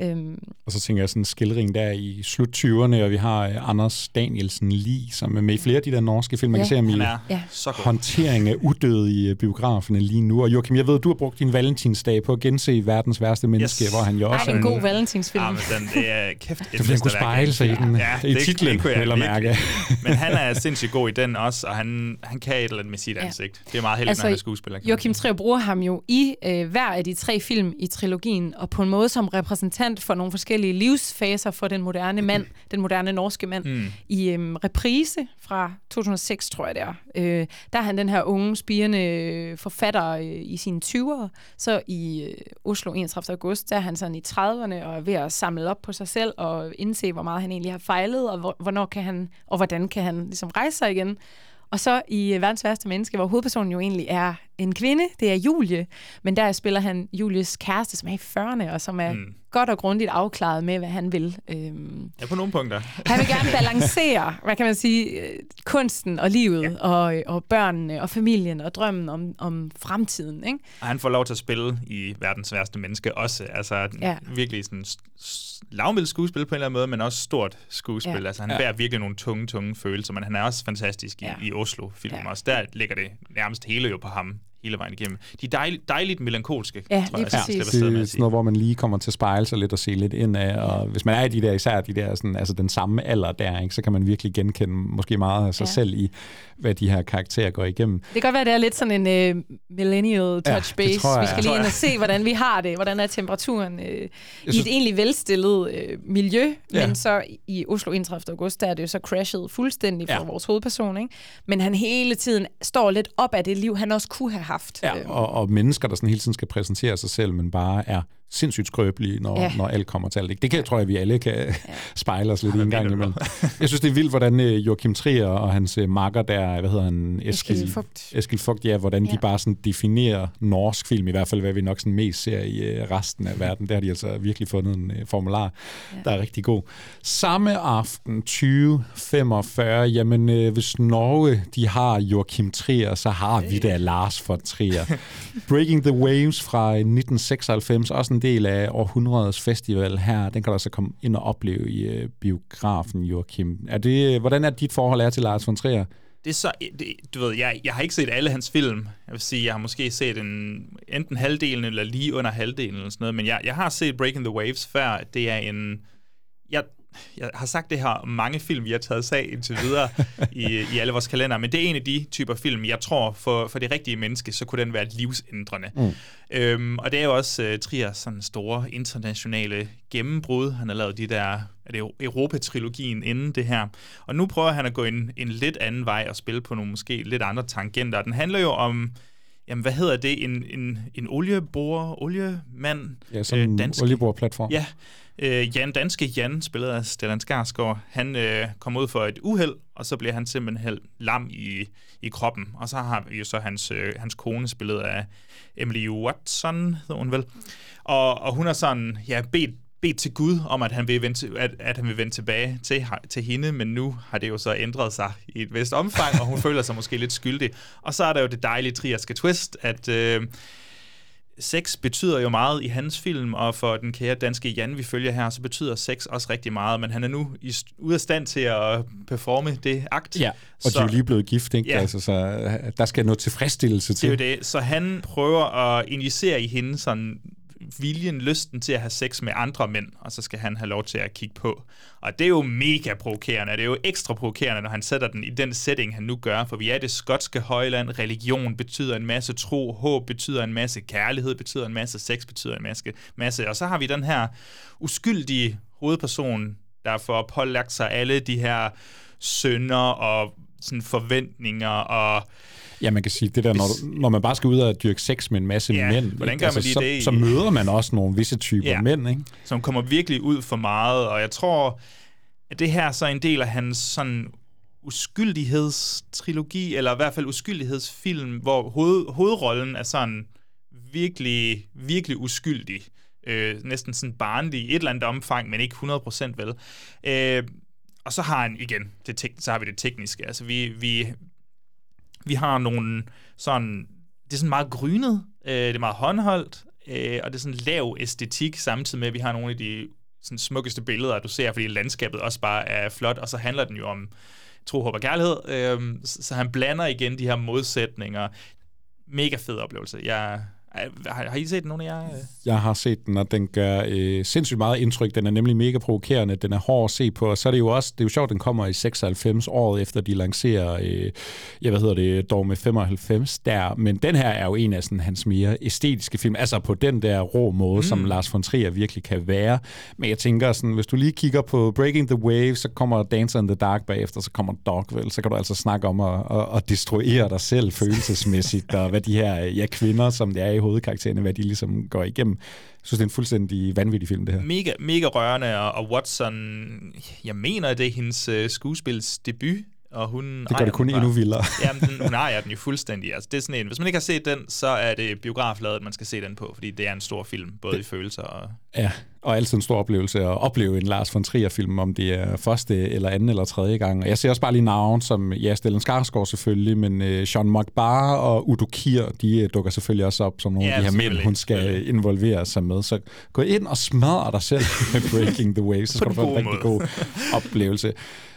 Øhm. Og så tænker jeg sådan en skildring der i slut 20'erne, og vi har uh, Anders Danielsen lige, som er med i flere af de der norske film. Man ja, kan se ham i ja. håndtering af udøde i uh, biograferne lige nu. Og Joachim, jeg ved, du har brugt din valentinsdag på at gense verdens værste menneske, yes. hvor han jo også Ej, en god valentinsfilm. Ja, men den, det er kæft et Så han kunne spejle sig i den, ja, i titlen, eller mærke. men han er sindssygt god i den også, og han, han kan et eller andet med sit ja. ansigt. Det er meget heldigt, altså, når han er skuespiller. Joachim Trier bruger ham jo i øh, hver af de tre film i trilogien, og på en måde som repræsentant repræsentant for nogle forskellige livsfaser for den moderne mand, mm. den moderne norske mand, mm. i øhm, reprise fra 2006, tror jeg det er. Øh, der er han den her unge, spirende forfatter øh, i sine 20'ere. Så i øh, Oslo 31. august, der er han sådan i 30'erne og er ved at samle op på sig selv og indse, hvor meget han egentlig har fejlet, og hvornår kan han, og hvordan kan han ligesom rejse sig igen. Og så i Verdens værste menneske, hvor hovedpersonen jo egentlig er en kvinde, det er Julie, men der spiller han Julies kæreste, som er i 40'erne, og som er mm. Godt og grundigt afklaret med, hvad han vil. Øhm, ja, på nogle punkter. han vil gerne balancere, hvad kan man sige, øh, kunsten og livet, ja. og, og børnene og familien og drømmen om, om fremtiden. Ikke? Og han får lov til at spille i Verdens værste menneske også. Altså ja. virkelig sådan lavmiddel skuespil på en eller anden måde, men også stort skuespil. Ja. Altså han ja. bærer virkelig nogle tunge, tunge følelser, men han er også fantastisk i, ja. i Oslo-filmen ja. også. Der ligger det nærmest hele jo på ham hele vejen igennem. De er dejligt, dejligt melankolske, ja, tror jeg. Ja, det er sådan noget, hvor man lige kommer til at spejle sig lidt og se lidt ind af, og hvis man er i de der, især de der, sådan, altså den samme alder der, ikke, så kan man virkelig genkende måske meget af sig ja. selv i, hvad de her karakterer går igennem. Det kan godt være, det er lidt sådan en uh, millennial touch ja, base. Jeg, vi skal lige ind og se, hvordan vi har det, hvordan er temperaturen uh, i synes... et egentlig velstillet uh, miljø, ja. men så i Oslo 31. august, der er det jo så crashet fuldstændig for ja. vores hovedperson, ikke? men han hele tiden står lidt op af det liv, han også kunne have haft. Ja, øh. og, og mennesker, der sådan hele tiden skal præsentere sig selv, men bare er sindssygt skrøbelige, når, ja. når alt kommer til alt. Det kan, jeg tror jeg, vi alle kan ja. spejle os lidt ja, i en gang imellem. Jeg synes, det er vildt, hvordan uh, Joachim Trier og hans uh, makker der, hvad hedder han? Eskil, Eskil Fugt. Eskil Fugt, ja, hvordan ja. de bare sådan definerer norsk film, i hvert fald hvad vi nok sådan mest ser i uh, resten af verden. Der har de altså virkelig fundet en formular, ja. der er rigtig god. Samme aften, 2045, jamen hvis Norge, de har Joachim Trier, så har vi da Lars von Trier. Breaking the Waves fra 1996, også en del af århundredets festival her. Den kan du altså komme ind og opleve i øh, biografen, Joachim. Er det, øh, hvordan er dit forhold er til Lars von Trier? Det er så, øh, det, du ved, jeg, jeg har ikke set alle hans film. Jeg vil sige, jeg har måske set en, enten halvdelen eller lige under halvdelen eller sådan noget, men jeg, jeg har set Breaking the Waves før. Det er en, jeg, jeg har sagt det her mange film, vi har taget sag indtil videre i, i alle vores kalender, men det er en af de typer film, jeg tror, for, for det rigtige menneske, så kunne den være livsændrende. Mm. Øhm, og det er jo også uh, Triers sådan store internationale gennembrud. Han har lavet de der, er det Europa-trilogien inden det her. Og nu prøver han at gå en, en lidt anden vej og spille på nogle måske lidt andre tangenter. Den handler jo om jamen hvad hedder det, en, en, en olieborer, oliemand? Ja, sådan en øh, olieboreplatform. Ja, Øh, Jan Danske Jan, spillet af Stellan Skarsgård, han øh, kom ud for et uheld, og så bliver han simpelthen lam i, i kroppen. Og så har vi jo så hans, øh, hans kone, spillet af Emily Watson, hedder hun vel. Og, og hun har sådan, ja, bedt bedt til Gud om, at han vil vende, at, at han vil vende tilbage til, til hende, men nu har det jo så ændret sig i et vist omfang, og hun føler sig måske lidt skyldig. Og så er der jo det dejlige triaske twist, at øh, sex betyder jo meget i hans film, og for den kære danske Jan, vi følger her, så betyder sex også rigtig meget, men han er nu i, ude af stand til at performe det akt. Ja, og så, de er jo lige blevet gift, ikke? Ja. Altså, så øh, der skal noget tilfredsstillelse til. Det er jo det. Så han prøver at injicere i hende sådan viljen, lysten til at have sex med andre mænd, og så skal han have lov til at kigge på. Og det er jo mega provokerende. Det er jo ekstra provokerende, når han sætter den i den setting, han nu gør, for vi er det skotske højland. Religion betyder en masse tro, håb betyder en masse, kærlighed betyder en masse, sex betyder en masse. masse. Og så har vi den her uskyldige hovedperson, der får pålagt sig alle de her sønder og sådan forventninger og Ja, man kan sige, det der, når, når man bare skal ud og dyrke sex med en masse ja, mænd, hvordan gør altså, man lige så, det? så møder man også nogle visse typer ja, mænd, ikke? Som kommer virkelig ud for meget, og jeg tror, at det her så er en del af hans sådan uskyldighedstrilogi, eller i hvert fald uskyldighedsfilm, hvor hoved, hovedrollen er sådan virkelig, virkelig uskyldig. Øh, næsten sådan barnlig i et eller andet omfang, men ikke 100% vel. Øh, og så har han igen, det så har vi det tekniske. Altså vi, vi vi har nogle sådan... Det er sådan meget grynet, øh, det er meget håndholdt, øh, og det er sådan lav æstetik, samtidig med, at vi har nogle af de sådan, smukkeste billeder, du ser, fordi landskabet også bare er flot, og så handler den jo om tro, håb og kærlighed. Øh, så, så han blander igen de her modsætninger. Mega fed oplevelse. Jeg, har, har I set nogle af jer? Jeg har set den, og den gør øh, sindssygt meget indtryk. Den er nemlig mega provokerende, den er hård at se på, og så er det jo også, det er jo sjovt, den kommer i 96 år efter de lancerer, øh, ja, hvad hedder det, Dogme 95 der, men den her er jo en af sådan, hans mere æstetiske film, altså på den der rå måde, mm. som Lars von Trier virkelig kan være. Men jeg tænker sådan, hvis du lige kigger på Breaking the Wave, så kommer Dancer in the Dark bagefter, så kommer Dogville, så kan du altså snakke om at, at, at destruere dig selv følelsesmæssigt, og hvad de her ja, kvinder, som det er i hovedkaraktererne, hvad de ligesom går igennem. Jeg synes, det er en fuldstændig vanvittig film, det her. Mega, mega rørende, og, og Watson, jeg mener, det er hendes uh, skuespils debut, og hun det gør det kun endnu vildere. jamen, den, hun ejer den jo fuldstændig. Altså, det er sådan en, hvis man ikke har set den, så er det biografladet, man skal se den på, fordi det er en stor film, både det, i følelser og... Ja, og altid en stor oplevelse at opleve en Lars von Trier-film, om det er første eller anden eller tredje gang. Og jeg ser også bare lige navn som, ja, Stellan Skarsgård selvfølgelig, men uh, Sean Mockbar og Udo Kier, de uh, dukker selvfølgelig også op som nogle ja, af de her mænd, hun skal involvere sig med. Så gå ind og smadre dig selv med Breaking the Waves, så skal du få en rigtig god oplevelse.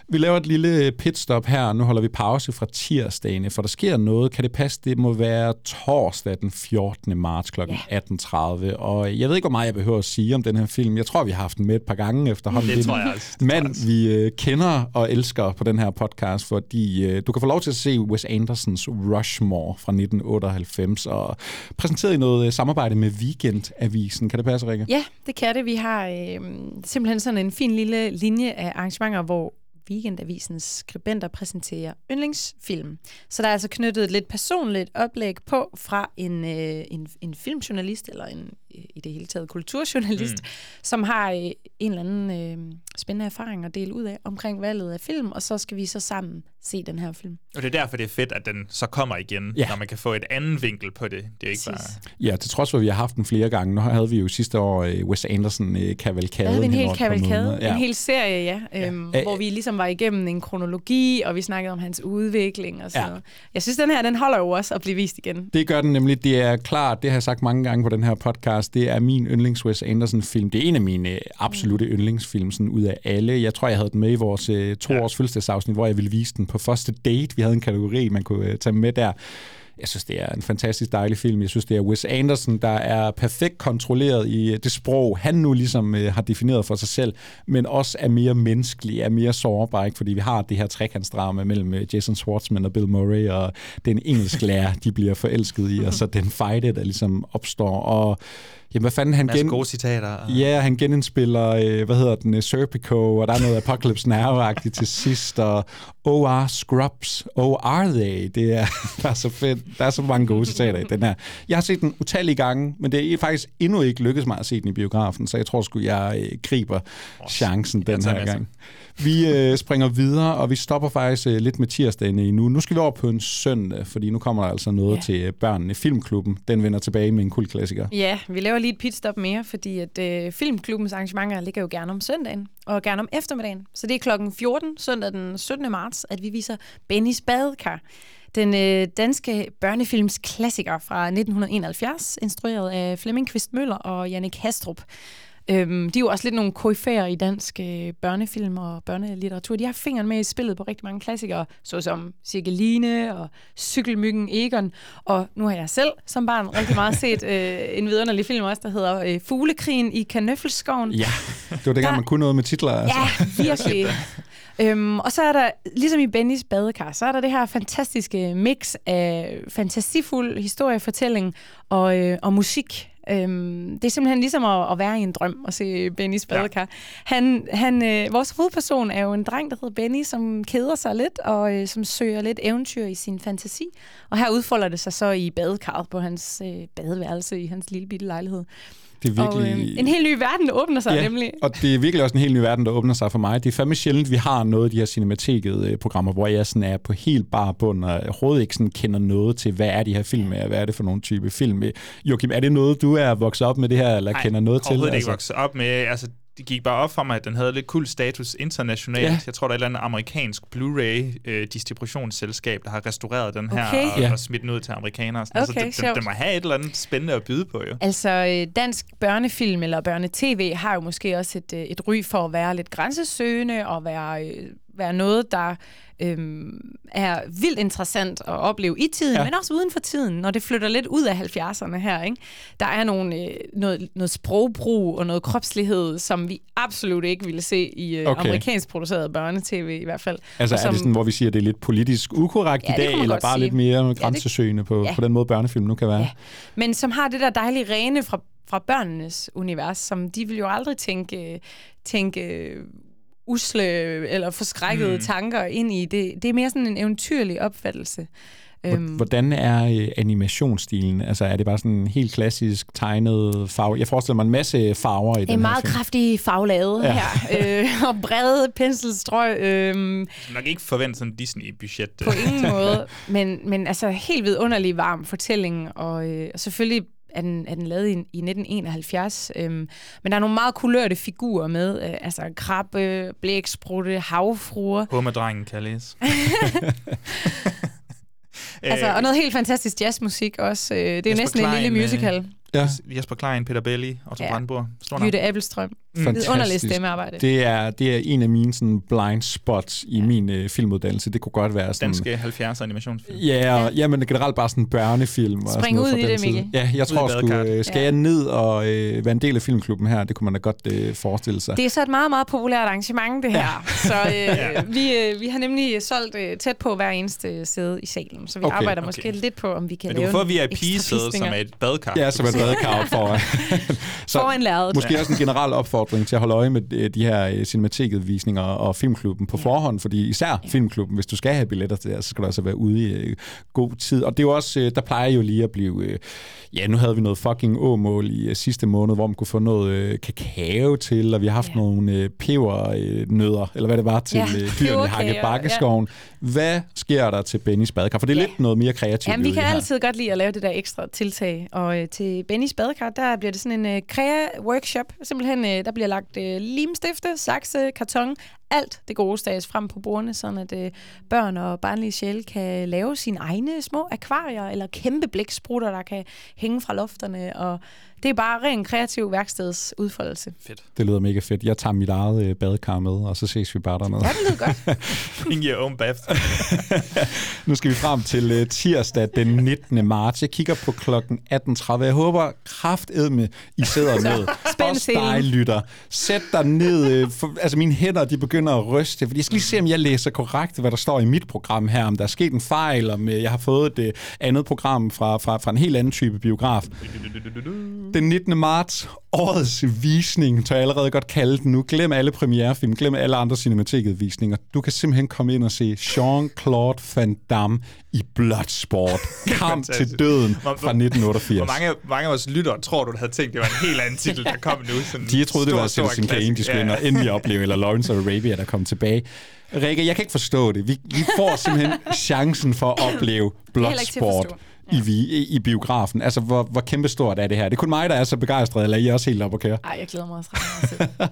Vi laver et lille pitstop her, nu holder vi pause fra tirsdagen, for der sker noget. Kan det passe? Det må være torsdag den 14. marts kl. Yeah. 18.30. Og jeg ved ikke, hvor meget jeg behøver at sige om den her film. Jeg tror, vi har haft den med et par gange efterhånden. Det tror jeg også. Men vi øh, kender og elsker på den her podcast, fordi øh, du kan få lov til at se Wes Andersons Rushmore fra 1998, og præsenteret i noget øh, samarbejde med Weekend-avisen. Kan det passe, Rikke? Ja, det kan det. Vi har øh, simpelthen sådan en fin lille linje af arrangementer, hvor Weekendavisens skribenter præsenterer yndlingsfilm. Så der er altså knyttet et lidt personligt oplæg på fra en, øh, en, en filmjournalist, eller en i det hele taget kulturjournalist, mm. som har øh, en eller anden øh, spændende erfaring at dele ud af omkring valget af film, og så skal vi så sammen se den her film. Og det er derfor, det er fedt, at den så kommer igen, ja. når man kan få et andet vinkel på det. Det er ikke bare... Ja, til trods for, at vi har haft den flere gange. Nu havde vi jo sidste år uh, Wes Anderson uh, kavalkade. havde vi en hel kavalkade, ja. en hel serie, ja, ja. Øhm, Æ, hvor vi ligesom var igennem en kronologi, og vi snakkede om hans udvikling og sådan ja. noget. Jeg synes, den her, den holder jo også at blive vist igen. Det gør den nemlig. Det er klart, det har jeg sagt mange gange på den her podcast, det er min yndlings Wes Anderson-film. Det er en af mine øh, absolute mm. yndlingsfilm sådan ud af alle. Jeg tror, jeg havde den med i vores uh, to ja. års fødselsdagsafsnit, hvor jeg ville vise den på første date. Vi havde en kategori, man kunne øh, tage med der. Jeg synes, det er en fantastisk dejlig film. Jeg synes, det er Wes Anderson, der er perfekt kontrolleret i øh, det sprog, han nu ligesom øh, har defineret for sig selv, men også er mere menneskelig, er mere sårbar, ikke? fordi vi har det her trekantsdrama mellem øh, Jason Schwartzman og Bill Murray, og den engelsk lærer, de bliver forelsket i, og så den fight, der ligesom opstår. Og Jamen, hvad fanden han gen... gode citater. Ja, han genindspiller, øh, hvad hedder den, uh, Serpico, og der er noget Apocalypse Now-agtigt til sidst, og OR Scrubs, oh are they? Det er, der er så fedt. Der er så mange gode citater i den her. Jeg har set den utallige gange, men det er faktisk endnu ikke lykkedes mig at se den i biografen, så jeg tror sgu, jeg øh, griber chancen den her gang. Vi øh, springer videre, og vi stopper faktisk øh, lidt med tirsdagen i nu. Nu skal vi over på en søndag, fordi nu kommer der altså noget ja. til øh, børnene. Filmklubben, den vender tilbage med en kul klassiker. Ja, vi laver lige et pitstop mere, fordi at øh, Filmklubbens arrangementer ligger jo gerne om søndagen, og gerne om eftermiddagen. Så det er klokken 14, søndag den 17. marts, at vi viser Bennys Badekar. Den øh, danske børnefilms klassiker fra 1971, instrueret af Flemming Kvist Møller og Jannik Hastrup. Øhm, de er jo også lidt nogle koryfærer i dansk øh, børnefilm og børnelitteratur. De har fingeren med i spillet på rigtig mange klassikere, såsom Cirkeline og Cykelmyggen Egon. Og nu har jeg selv som barn rigtig meget set øh, en vidunderlig film også, der hedder øh, Fuglekrigen i Kanøffelskoven. Ja, det var dengang, man kunne noget med titler. Altså. Ja, virkelig. Øhm, og så er der, ligesom i Bennys badekar, så er der det her fantastiske mix af fantasifuld historiefortælling og, øh, og musik. Øhm, det er simpelthen ligesom at, at være i en drøm og se Bennys badekar. Ja. Han, han, øh, vores hovedperson er jo en dreng, der hedder Benny, som keder sig lidt og øh, som søger lidt eventyr i sin fantasi. Og her udfolder det sig så i badekarret på hans øh, badeværelse i hans lille bitte lejlighed. Det er virkelig... Og, øh, en helt ny verden åbner sig ja, nemlig. og det er virkelig også en helt ny verden, der åbner sig for mig. Det er fandme sjældent, vi har noget af de her cinemateket-programmer, hvor jeg sådan er på helt bare bund og overhovedet ikke sådan kender noget til, hvad er de her film, hvad er det for nogle type film. Joachim, er det noget, du er vokset op med det her, eller Ej, kender noget til? Nej, ikke altså? vokset op med. Altså, det gik bare op for mig, at den havde lidt kul status internationalt. Ja. Jeg tror, der er et eller andet amerikansk Blu-ray øh, distributionsselskab, der har restaureret den her Okay. og, Ja. og smidt den ud til amerikanere. og Sådan. Okay, altså, den, sjovt. den, den må have et eller andet spændende at byde på, jo. Altså, øh, dansk børnefilm eller børnetv har jo måske også et, øh, et ry for at være lidt grænsesøgende og være, øh, være noget, der øhm, er vildt interessant at opleve i tiden, Ja. ja. men også uden for tiden, når det flytter lidt ud af 70'erne her. Ikke? Der er nogle, øh, noget, noget sprogbrug og noget kropslighed, som vi absolut ikke ville se i øh, Okay. amerikansk produceret børnetv i hvert fald. Altså Og er det sådan, hvor vi siger, at det er lidt politisk ukorrekt Ja, i det dag, eller bare sige. lidt mere det- grænsesøgende på, Ja. på den måde, børnefilm nu kan være? Ja. men som har det der dejlige rene fra, fra børnenes univers, som de vil jo aldrig tænke, tænke usle eller forskrækkede Mm. tanker ind i. Det, det er mere sådan en eventyrlig opfattelse. Øhm, Hvor- Hvordan er øh, animationsstilen? Altså er det bare sådan en helt klassisk tegnet farve? Jeg forestiller mig en masse farver i det den er her meget film. kraftig faglade Ja. her, øh, og brede penselstrøg. Øh, Så nok ikke forvente sådan en Disney-budget. på ingen måde, men, men altså helt vidunderlig varm fortælling, og, øh, og selvfølgelig er den, er den lavet i, i 1971, øhm, men der er nogle meget kulørte figurer med, øh, altså krabbe, blæksprutte, havfruer, Hummerdrengen kan læse. altså, og noget helt fantastisk jazzmusik også. Øh, det er Jesper næsten en lille Klein, øh, musical. Ja. Jesper Klein, Peter Belli, Otto Ja. navn. Jytte Appelstrøm. Fantastisk. Vidunderligt stemmearbejde. Det er, det er en af mine sådan, blind spots i min øh, filmuddannelse. Det kunne godt være sådan... Danske 70'er animationsfilm. Ja, og, ja, men generelt bare sådan en børnefilm. Og Spring sådan noget ud i det, Mikkel. Ja, jeg tror sgu, badekarret. øh, skal Ja. jeg ned og øh, være en del af filmklubben her? Det kunne man da godt øh, forestille sig. Det er så et meget, meget populært arrangement, det her. Ja. Så øh, vi, øh, vi har nemlig solgt øh, tæt på hver eneste sæde i salen, så vi Okay, arbejder okay. måske lidt på, om vi kan Men du lave kan få nogle VIP-sæde, som er et badekar. Ja, som et badekar op foran. så foran lærredet. måske også en generel opfordring til at holde øje med øh, de her øh, cinematikudvisninger og filmklubben på forhånd, fordi især filmklubben, hvis du skal have billetter til det, så skal du altså være ude i øh, god tid. Og det er jo også, der plejer jo lige at blive, ja, nu havde vi noget fucking åmål i sidste måned, hvor man kunne få noget kakao til, og vi har haft Ja. nogle pebernødder, eller hvad det var, til Ja, dyrene i Hakke Bakkeskoven. Hvad sker der til Bennys badekar? For det er Ja. lidt noget mere kreativt. Jamen, vi kan altid godt lide at lave det der ekstra tiltag. Og øh, til Bennys badekar, der bliver det sådan en øh, krea-workshop. Simpelthen, øh, der bliver lagt øh, limstifte, sakse, karton, alt det gode stages frem på bordene, sådan at øh, børn og barnlige sjæle kan lave sine egne små akvarier, eller kæmpe blæksprutter, der kan hænge fra lofterne. Og det er bare ren kreativ værkstedsudfoldelse. Fedt. Det lyder mega fedt. Jeg tager mit eget øh, badekar med, og så ses vi bare dernede. Ja, det lyder godt. Bring your own bath. Nu skal vi frem til uh, tirsdag den 19. marts. Jeg kigger på klokken 18.30. Jeg håber kraftedme, I sidder ned. Også dig, lytter. Sæt dig ned. Uh, for, altså, mine hænder de begynder at ryste, fordi jeg skal lige se, om jeg læser korrekt, hvad der står i mit program her. Om der er sket en fejl, om uh, jeg har fået et uh, andet program fra, fra, fra en helt anden type biograf. Den 19. marts, årets visning, tør jeg allerede godt kalde den nu. Glem alle premierefilm, glem alle andre cinematikudvisninger. Du kan simpelthen komme ind og se Jean-Claude Van Damme i Bloodsport. Kamp til døden fra hvor- 1988. Hvor mange, mange af vores lyttere tror du, der havde tænkt, det var en helt anden titel, der kom nu? Sådan De troede, det var Citizen Kane, de skulle ind og endelig opleve, eller Lawrence of Arabia, der kom tilbage. Rikke, jeg kan ikke forstå det. Vi, vi får simpelthen chancen for at opleve Bloodsport i, i, i biografen. Altså, hvor, hvor kæmpestort er det her? Det er kun mig, der er så begejstret, eller I er også helt op at køre? Ej, jeg glæder mig også ret meget til.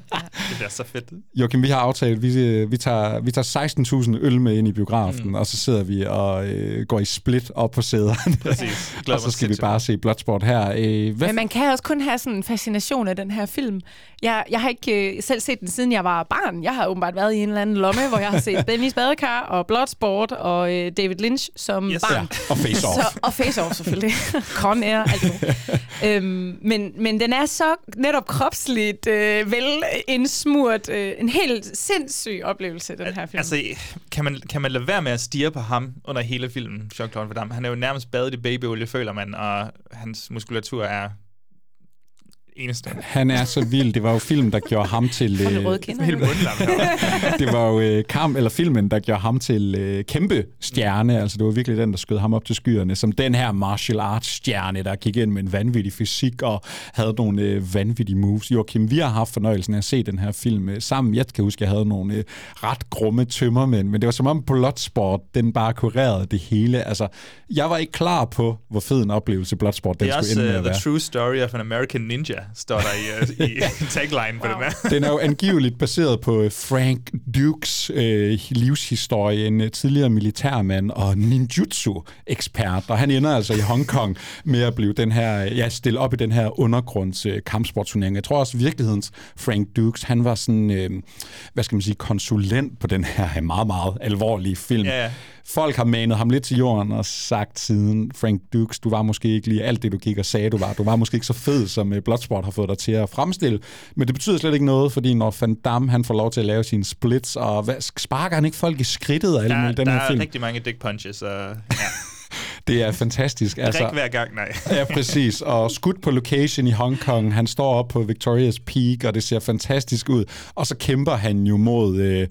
Det bliver så fedt. Joachim, vi har aftalt, vi, vi tager, vi tager 16.000 øl med ind i biografen, mm. og så sidder vi og øh, går i split op på sæderne. Præcis. Og så skal vi bare se Bloodsport her. Øh, hvad Men man kan også kun have sådan en fascination af den her film. Jeg, jeg har ikke øh, selv set den, siden jeg var barn. Jeg har åbenbart været i en eller anden lomme, hvor jeg har set Benny's Badekar og Bloodsport og øh, David Lynch som Yes. barn. ja, og Face Off. Så, og Face Off selvfølgelig. Con Air, alt øhm, men, men den er så netop kropsligt øh, vel indsmurt. Øh, en helt sindssyg oplevelse, den her film. Altså, kan man, kan man lade være med at stige på ham under hele filmen, Jean-Claude Van Damme? Han er jo nærmest badet i babyolie, føler man, og hans muskulatur er eneste. Han er så vild. Det var jo film, der gjorde ham til... Det øh. Helt det var jo øh, kamp, eller filmen, der gjorde ham til øh, kæmpe stjerne. Altså, det var virkelig den, der skød ham op til skyerne, som den her martial arts stjerne, der gik ind med en vanvittig fysik og havde nogle øh, vanvittige moves. Joachim, vi har haft fornøjelsen af at se den her film øh, sammen. Jeg kan huske, jeg havde nogle øh, ret grumme tømmermænd, men det var som om Bloodsport, den bare kurerede det hele. Altså, jeg var ikke klar på, hvor fed en oplevelse Bloodsport den Det er skulle også ende med uh, at The være. True Story of an American Ninja. Står der i, uh, i tagline på wow. den her. Den er jo angiveligt baseret på øh, Frank Dukes øh, livshistorie, en øh, tidligere militærmand og ninjutsu-ekspert, og han ender altså i Hongkong med at blive den her, ja, stille op i den her undergrunds øh, kampsportsturnering. Jeg tror også, virkelighedens Frank Dukes, han var sådan, øh, hvad skal man sige, konsulent på den her meget, meget alvorlige film. Ja, ja. Folk har manet ham lidt til jorden og sagt siden, Frank Dukes, du var måske ikke lige alt det, du gik og sagde, du var. Du var måske ikke så fed, som uh, Bloodsport har fået dig til at fremstille. Men det betyder slet ikke noget, fordi når Van Damme han får lov til at lave sine splits, og hvad, sparker han ikke folk i skridtet af Der, den der her er film? rigtig mange dick punches, og ja. Det er fantastisk. altså, hver gang, nej. ja, præcis. Og skudt på location i Hongkong. Han står op på Victoria's Peak, og det ser fantastisk ud. Og så kæmper han jo mod... Øh,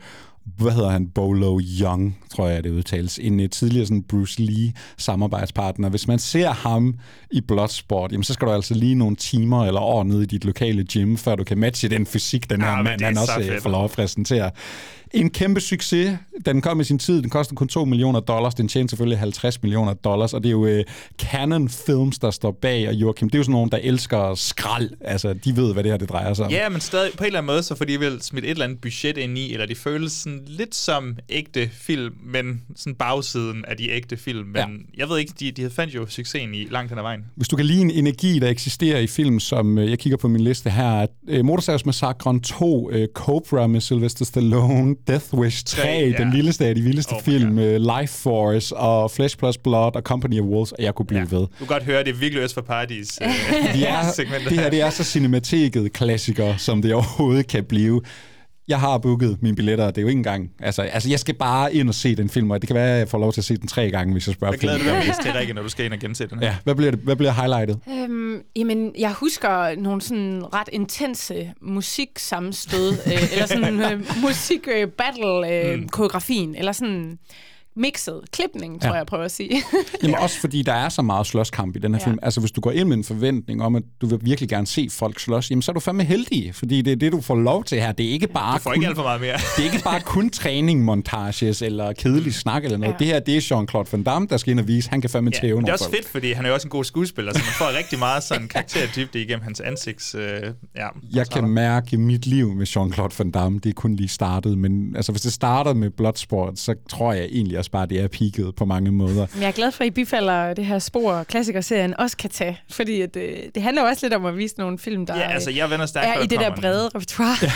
hvad hedder han, Bolo Young, tror jeg, det udtales, en uh, tidligere sådan Bruce Lee samarbejdspartner. Hvis man ser ham i Bloodsport, jamen, så skal du altså lige nogle timer eller år nede i dit lokale gym, før du kan matche den fysik, den her Ja, mand, han så også uh, fedt. får lov at præsentere. En kæmpe succes. Den kom i sin tid. Den kostede kun 2 millioner dollars. Den tjente selvfølgelig 50 millioner dollars. Og det er jo uh, Canon Films, der står bag. Og Joachim, det er jo sådan nogen, der elsker skrald. Altså, de ved, hvad det her det drejer sig om. Ja, men stadig på en eller anden måde, så får de vel smidt et eller andet budget ind i, eller de føles sådan lidt som ægte film, men sådan bagsiden af de ægte film. Men Ja. jeg ved ikke, de, de fandt jo succesen i langt hen ad vejen. Hvis du kan lide en energi, der eksisterer i film, som øh, jeg kigger på min liste her, øh, Motorsavsmassakren 2, øh, Cobra med Sylvester Stallone, Death Wish 3, Tre, ja. ja. den lilleste af de vildeste Oh film, øh, Life Force og Flesh Plus Blood og Company of Wolves, og jeg kunne blive ja. ved. Du kan godt høre, det er virkelig også for Paradis øh, De er, det her her. det er så cinemateket klassiker, som det overhovedet kan blive. Jeg har booket mine billetter, det er jo ikke engang... Altså, altså, jeg skal bare ind og se den film, og det kan være, at jeg får lov til at se den tre gange, hvis jeg spørger Jeg glæder filmen. dig til, Rikke, når du skal ind og gense den her. Ja, hvad bliver, det, hvad bliver highlightet? Øhm, jamen, jeg husker nogle sådan ret intense musiksammenstød, øh, eller sådan øh, musik-battle-koreografien, øh, eller sådan mixet klipning, tror Ja. jeg prøver at sige. Jamen også fordi der er så meget slåskamp i den her Ja. film. Altså hvis du går ind med en forventning om, at du vil virkelig gerne se folk slås, jamen så er du fandme heldig, fordi det er det, du får lov til her. Det er ikke bare Du får kun, ikke alt for meget mere. det er ikke bare kun træning, montages eller kedelig snak eller noget. Ja. Det her, det er Jean-Claude Van Damme, der skal ind og vise, han kan fandme Ja, tæve men det er nogle også folk. fedt, fordi han er jo også en god skuespiller, så man får rigtig meget sådan karakterdybde igennem hans ansigts... Øh, ja, Jeg kan mærke mit liv med Jean-Claude Van Damme. Det er kun lige startet, men altså, hvis det starter med Bloodsport, så tror jeg egentlig også bare, det er peaked på mange måder. Men jeg er glad for, at I bifalder det her spor, klassikerserien også kan tage, fordi at, øh, det handler jo også lidt om at vise nogle film, der Ja, altså, jeg vender stærkt er i det der brede repertoire. Ja.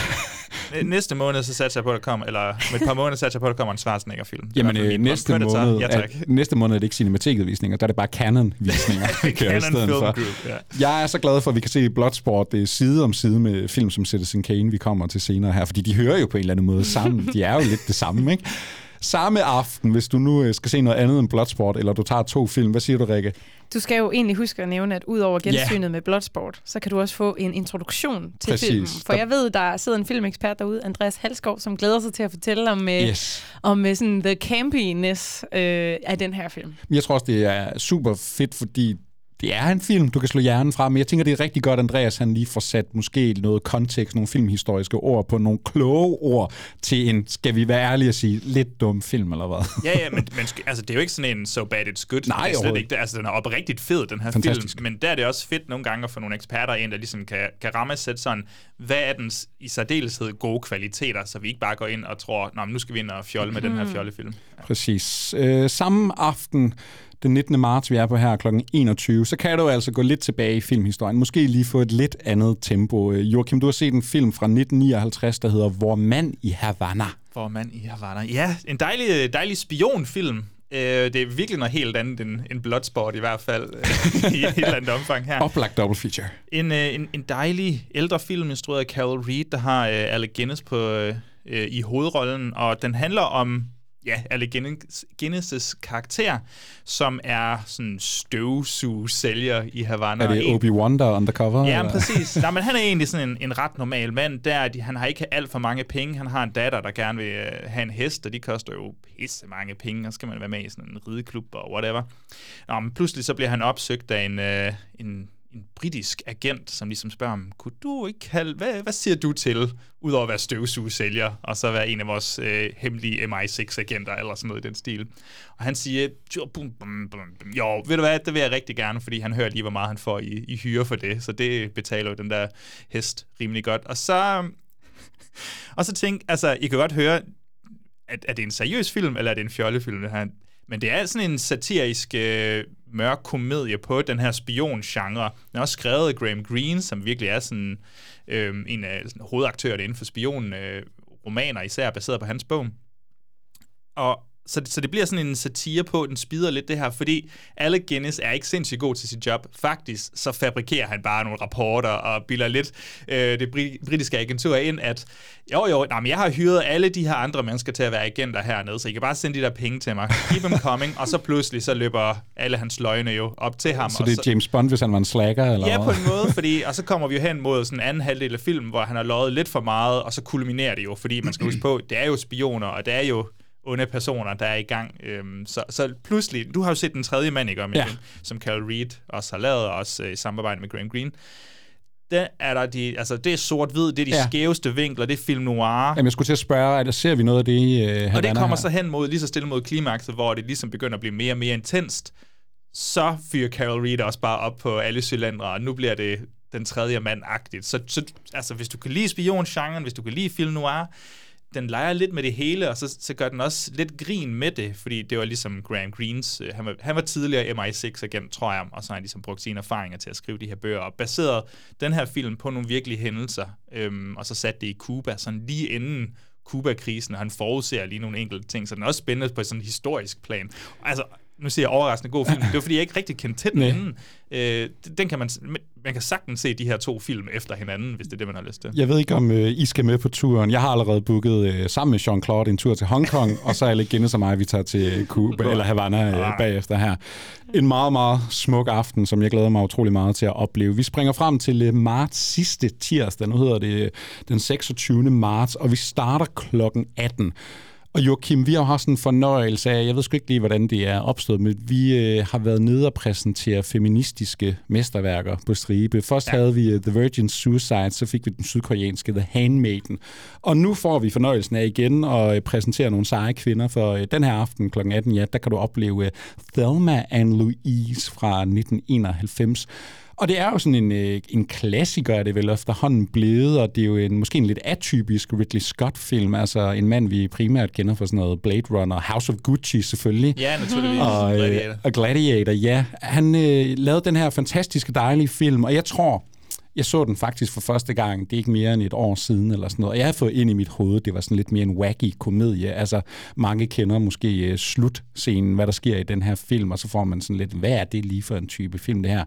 Næste måned, så satser jeg på, at der kommer, eller med et par måneder satser jeg på, at der kommer en Schwarzenegger-film. Er Jamen, øh, næste, predator. måned, Ja, er, tak. næste måned er det ikke cinematikket-visninger, der er det bare canon-visninger, Canon Film for. Group, ja. Jeg er så glad for, at vi kan se Bloodsport det er side om side med film som Citizen Kane, vi kommer til senere her, fordi de hører jo på en eller anden måde sammen. De er jo lidt det samme, ikke? Samme aften, hvis du nu øh, skal se noget andet end Bloodsport, eller du tager to film, hvad siger du, Rikke? Du skal jo egentlig huske at nævne, at ud over Ja. gensynet med Bloodsport, så kan du også få en introduktion til Præcis. filmen. For Der- jeg ved, der sidder en filmekspert derude, Andreas Halskov, som glæder sig til at fortælle om, øh, Yes. om øh, sådan the campiness øh, af den her film. Jeg tror også, det er super fedt, fordi det er en film, du kan slå hjernen fra, men jeg tænker, det er rigtig godt, Andreas han lige får sat måske noget kontekst, nogle filmhistoriske ord på nogle kloge ord til en, skal vi være ærlige og sige, lidt dum film, eller hvad? Ja, ja, men, men altså, det er jo ikke sådan en so bad it's good. Nej, det er slet ikke det. Altså, den er oprigtigt fed, den her Fantastisk. film. Men der er det også fedt nogle gange at få nogle eksperter ind, der ligesom kan, kan ramme sætte sådan, hvad er dens i særdeleshed gode kvaliteter, så vi ikke bare går ind og tror, Nå, men nu skal vi ind og fjolle med den her fjollefilm. Præcis. Øh, samme aften, den 19. marts, vi er på her kl. 21, så kan du altså gå lidt tilbage i filmhistorien. Måske lige få et lidt andet tempo. Øh, Joachim, du har set en film fra 1959, der hedder Vor mand i Havana. Hvor man i Havana. Ja, en dejlig, dejlig spionfilm. Øh, det er virkelig noget helt andet end, end Bloodsport i hvert fald, øh, i et helt andet omfang her. Oplagt double feature. En, øh, en, en dejlig ældre film, instrueret af Carol Reed, der har øh, Alec Guinness på, øh, i hovedrollen, og den handler om ja, Alec Guinness- karakter, som er sådan støvsugsælger i Havana. Er det Obi-Wan, der er undercover? Ja, eller? præcis. Nej, men han er egentlig sådan en, en ret normal mand. Der, er de, han har ikke alt for mange penge. Han har en datter, der gerne vil øh, have en hest, og de koster jo pisse mange penge, og skal man være med i sådan en rideklub og whatever. Nå, men pludselig så bliver han opsøgt af en, øh, en, en britisk agent, som ligesom spørger om, kunne du ikke kalde, hvad, hvad siger du til, udover at være støvsugesælger, og så være en af vores øh, hemmelige MI6-agenter, eller sådan noget i den stil. Og han siger, jo, bum, bum, bum, bum. jo, ved du hvad, det vil jeg rigtig gerne, fordi han hører lige, hvor meget han får i, i hyre for det, så det betaler jo den der hest rimelig godt. Og så, og så tænk, altså, I kan godt høre, at, er det en seriøs film, eller er det en fjollefilm, det her? Men det er sådan en satirisk øh, mørk komedie på den her spion-genre. Den er også skrevet af Graham Greene, som virkelig er sådan øh, en af sådan, hovedaktørerne inden for spion-romaner, øh, især baseret på hans bog. Og så, så det bliver sådan en satire på, den spider lidt det her, fordi Alec Guinness er ikke sindssygt god til sit job. Faktisk så fabrikerer han bare nogle rapporter og bilder lidt øh, det britiske agentur ind, at jo jo, nej, men jeg har hyret alle de her andre mennesker til at være agenter hernede, så I kan bare sende de der penge til mig. Keep them coming, og så pludselig så løber alle hans løgne jo op til ham. Så det er så, James Bond, hvis han var en slacker? Eller ja, på en måde, fordi, og så kommer vi jo hen mod sådan en anden halvdel af filmen, hvor han har løjet lidt for meget, og så kulminerer det jo, fordi man skal huske på, det er jo spioner, og det er jo onde personer, der er i gang. Øhm, så, så pludselig, du har jo set den tredje mand, ikke, om ja. som Carol Reed også har lavet, også øh, i samarbejde med Graham Greene. Det er der de, altså det er sort-hvid, det er de ja. skæveste vinkler, det er film noir. Jamen, jeg skulle til at spørge, der ser vi noget af det øh, Og det kommer her? så hen mod, lige så stille mod klimakset, hvor det ligesom begynder at blive mere og mere intenst. Så fyrer Carol Reed også bare op på alle cylindre, og nu bliver det den tredje mand-agtigt. Så, så altså, hvis du kan lide spiongenren, hvis du kan lide film noir, den leger lidt med det hele, og så, så gør den også lidt grin med det, fordi det var ligesom Graham Greens, øh, han var, han var tidligere MI6-agent, tror jeg, og så har han ligesom brugt sine erfaringer til at skrive de her bøger, og baseret den her film på nogle virkelige hændelser, øhm, og så satte det i Cuba, sådan lige inden Cuba-krisen, og han forudser lige nogle enkelte ting, så den er også spændende på sådan en historisk plan. Altså, nu siger jeg overraskende god film, det var fordi, jeg ikke rigtig kendte til den inden. Øh, den kan man, man kan sagtens se de her to film efter hinanden, hvis det er det, man har lyst til. Jeg ved ikke, om øh, I skal med på turen. Jeg har allerede booket øh, sammen med Jean-Claude en tur til Hongkong, og så er det Guinness og mig, vi tager til Cuba, eller Havana øh, bagefter her. En meget, meget smuk aften, som jeg glæder mig utrolig meget til at opleve. Vi springer frem til øh, marts sidste tirsdag, nu hedder det øh, den 26. marts, og vi starter klokken 18. Og Joachim, vi har jo haft en fornøjelse af, jeg ved sgu ikke lige, hvordan det er opstået, men vi øh, har været nede og præsentere feministiske mesterværker på stribe. Først ja. havde vi uh, The Virgin Suicide, så fik vi den sydkoreanske The Handmaiden. Og nu får vi fornøjelsen af igen at øh, præsentere nogle seje kvinder, for øh, den her aften kl. 18, ja, der kan du opleve uh, Thelma and Louise fra 1991. Og det er jo sådan en, øh, en klassiker, er det vel efterhånden blevet, og det er jo en, måske en lidt atypisk Ridley Scott-film, altså en mand, vi primært kender for sådan noget Blade Runner, House of Gucci selvfølgelig. Ja, naturligvis. Og, øh, Gladiator. og Gladiator, ja. Han øh, lavede den her fantastiske, dejlige film, og jeg tror, jeg så den faktisk for første gang, det er ikke mere end et år siden eller sådan noget, og jeg har fået ind i mit hoved, det var sådan lidt mere en wacky komedie. Altså, mange kender måske uh, slutscenen, hvad der sker i den her film, og så får man sådan lidt, hvad er det lige for en type film, det her?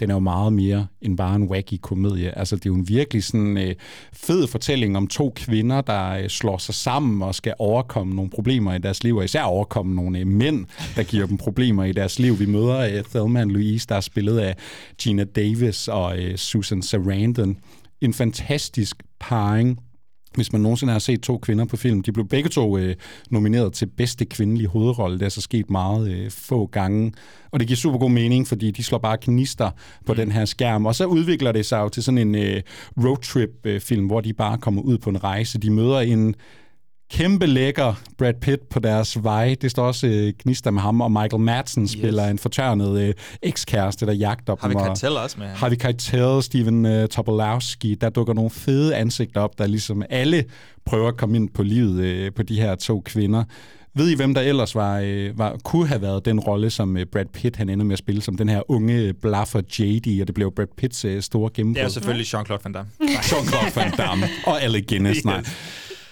Den er jo meget mere end bare en wacky komedie. Altså, det er jo en virkelig sådan øh, fed fortælling om to kvinder, der øh, slår sig sammen og skal overkomme nogle problemer i deres liv, og især overkomme nogle øh, mænd, der giver dem problemer i deres liv. Vi møder øh, Thelma and Louise, der er spillet af Gina Davis og øh, Susan Sarandon. En fantastisk parring, hvis man nogensinde har set to kvinder på film. De blev begge to øh, nomineret til bedste kvindelige hovedrolle. Det er så sket meget øh, få gange. Og det giver super god mening, fordi de slår bare knister på mm. den her skærm. Og så udvikler det sig jo til sådan en øh, roadtrip-film, øh, hvor de bare kommer ud på en rejse. De møder en kæmpe lækker Brad Pitt på deres vej. Det står også øh, gnister med ham, og Michael Madsen spiller yes. en fortørnet øh, ekskæreste, der jagter dem. Har vi Keitel også med Har vi Keitel, Steven øh, Tobolowski. Der dukker nogle fede ansigter op, der ligesom alle prøver at komme ind på livet øh, på de her to kvinder. Ved I, hvem der ellers var, øh, var, kunne have været den rolle, som øh, Brad Pitt han ender med at spille, som den her unge blaffer JD, og det blev Brad Pitts øh, store gennembrud? Det er selvfølgelig Jean-Claude Van Damme. Jean-Claude Van Damme og Alec Guinness, nej.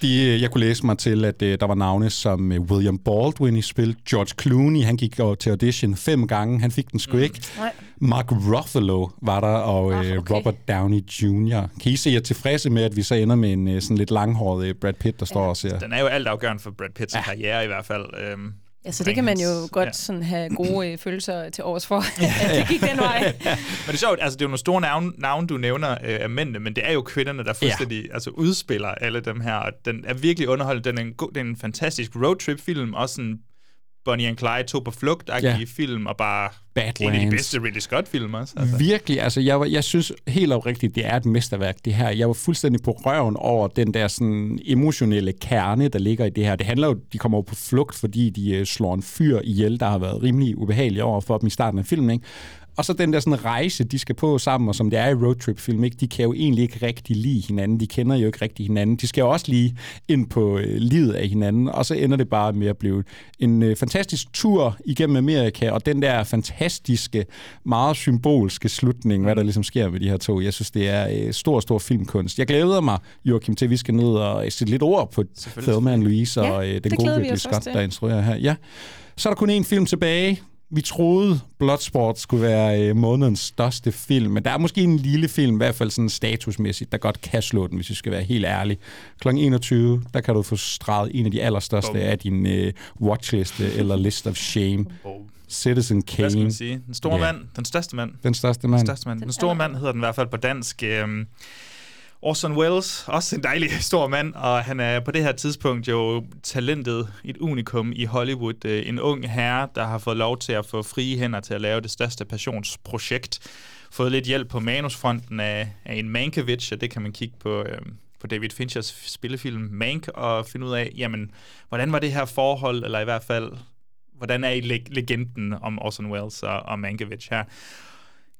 De, øh, jeg kunne læse mig til, at uh, der var navne som uh, William Baldwin i spil, George Clooney, han gik til audition fem gange, han fik den sgu mm. ikke. Nej. Mark Ruffalo var der, og uh, okay. Robert Downey Jr. Kan I se jer tilfredse med, at vi så ender med en sådan lidt langhåret Brad Pitt, der ja. står og ser? Den er jo alt afgørende for Brad Pitts ja. karriere i hvert fald. Um, Ja, så det kan man jo godt ja. sådan have gode øh, følelser til års for, at det gik den vej. men det er sjovt, altså det er jo nogle store navne, navne du nævner øh, af mændene, men det er jo kvinderne, der fuldstændig ja. altså, udspiller alle dem her, og den er virkelig underholdt. Den er en, god, det er en fantastisk roadtrip-film, også en Bonnie and Clyde tog på flugt Ja. film, og bare Badlands. en af de bedste Ridley Scott-film også. Altså. Virkelig, altså jeg, var, jeg synes helt oprigtigt, det er et mesterværk, det her. Jeg var fuldstændig på røven over den der sådan emotionelle kerne, der ligger i det her. Det handler jo, de kommer jo på flugt, fordi de øh, slår en fyr ihjel, der har været rimelig ubehagelig over for dem i starten af filmen, ikke? Og så den der sådan rejse, de skal på sammen, og som det er i roadtrip-film, ikke? de kan jo egentlig ikke rigtig lide hinanden. De kender jo ikke rigtig hinanden. De skal jo også lige ind på øh, livet af hinanden, og så ender det bare med at blive en øh, fantastisk tur igennem Amerika, og den der fantastiske, meget symbolske slutning, hvad der ligesom sker med de her to. Jeg synes, det er øh, stor, stor filmkunst. Jeg glæder mig, Joachim, til at vi skal ned og sætte lidt ord på Thelma Louise og Ja, øh, den gode Ridley Scott, der instruerer her. Ja. Så er der kun én film tilbage. Vi troede, Bloodsport skulle være øh, månedens største film, men der er måske en lille film, i hvert fald sådan statusmæssigt, der godt kan slå den, hvis vi skal være helt ærlige. Kl. 21, der kan du få streget en af de allerstørste Bum. af din øh, watchliste eller list of shame. Bum. Citizen Kane. Hvad skal man sige? Den store Ja. yeah. mand, den største mand. Den største Den mand. største mand. Den store mand hedder den i hvert fald på dansk. Øhm, Orson Welles, også en dejlig stor mand, og han er på det her tidspunkt jo talentet, et unikum i Hollywood. Øh, en ung herre, der har fået lov til at få frie hænder til at lave det største passionsprojekt. Fået lidt hjælp på manusfronten af, af en Mankiewicz, og det kan man kigge på, øh, på David Finchers spillefilm Mank og finde ud af, jamen, hvordan var det her forhold, eller i hvert fald, hvordan er I leg- legenden om Orson Welles og, og Mankiewicz her?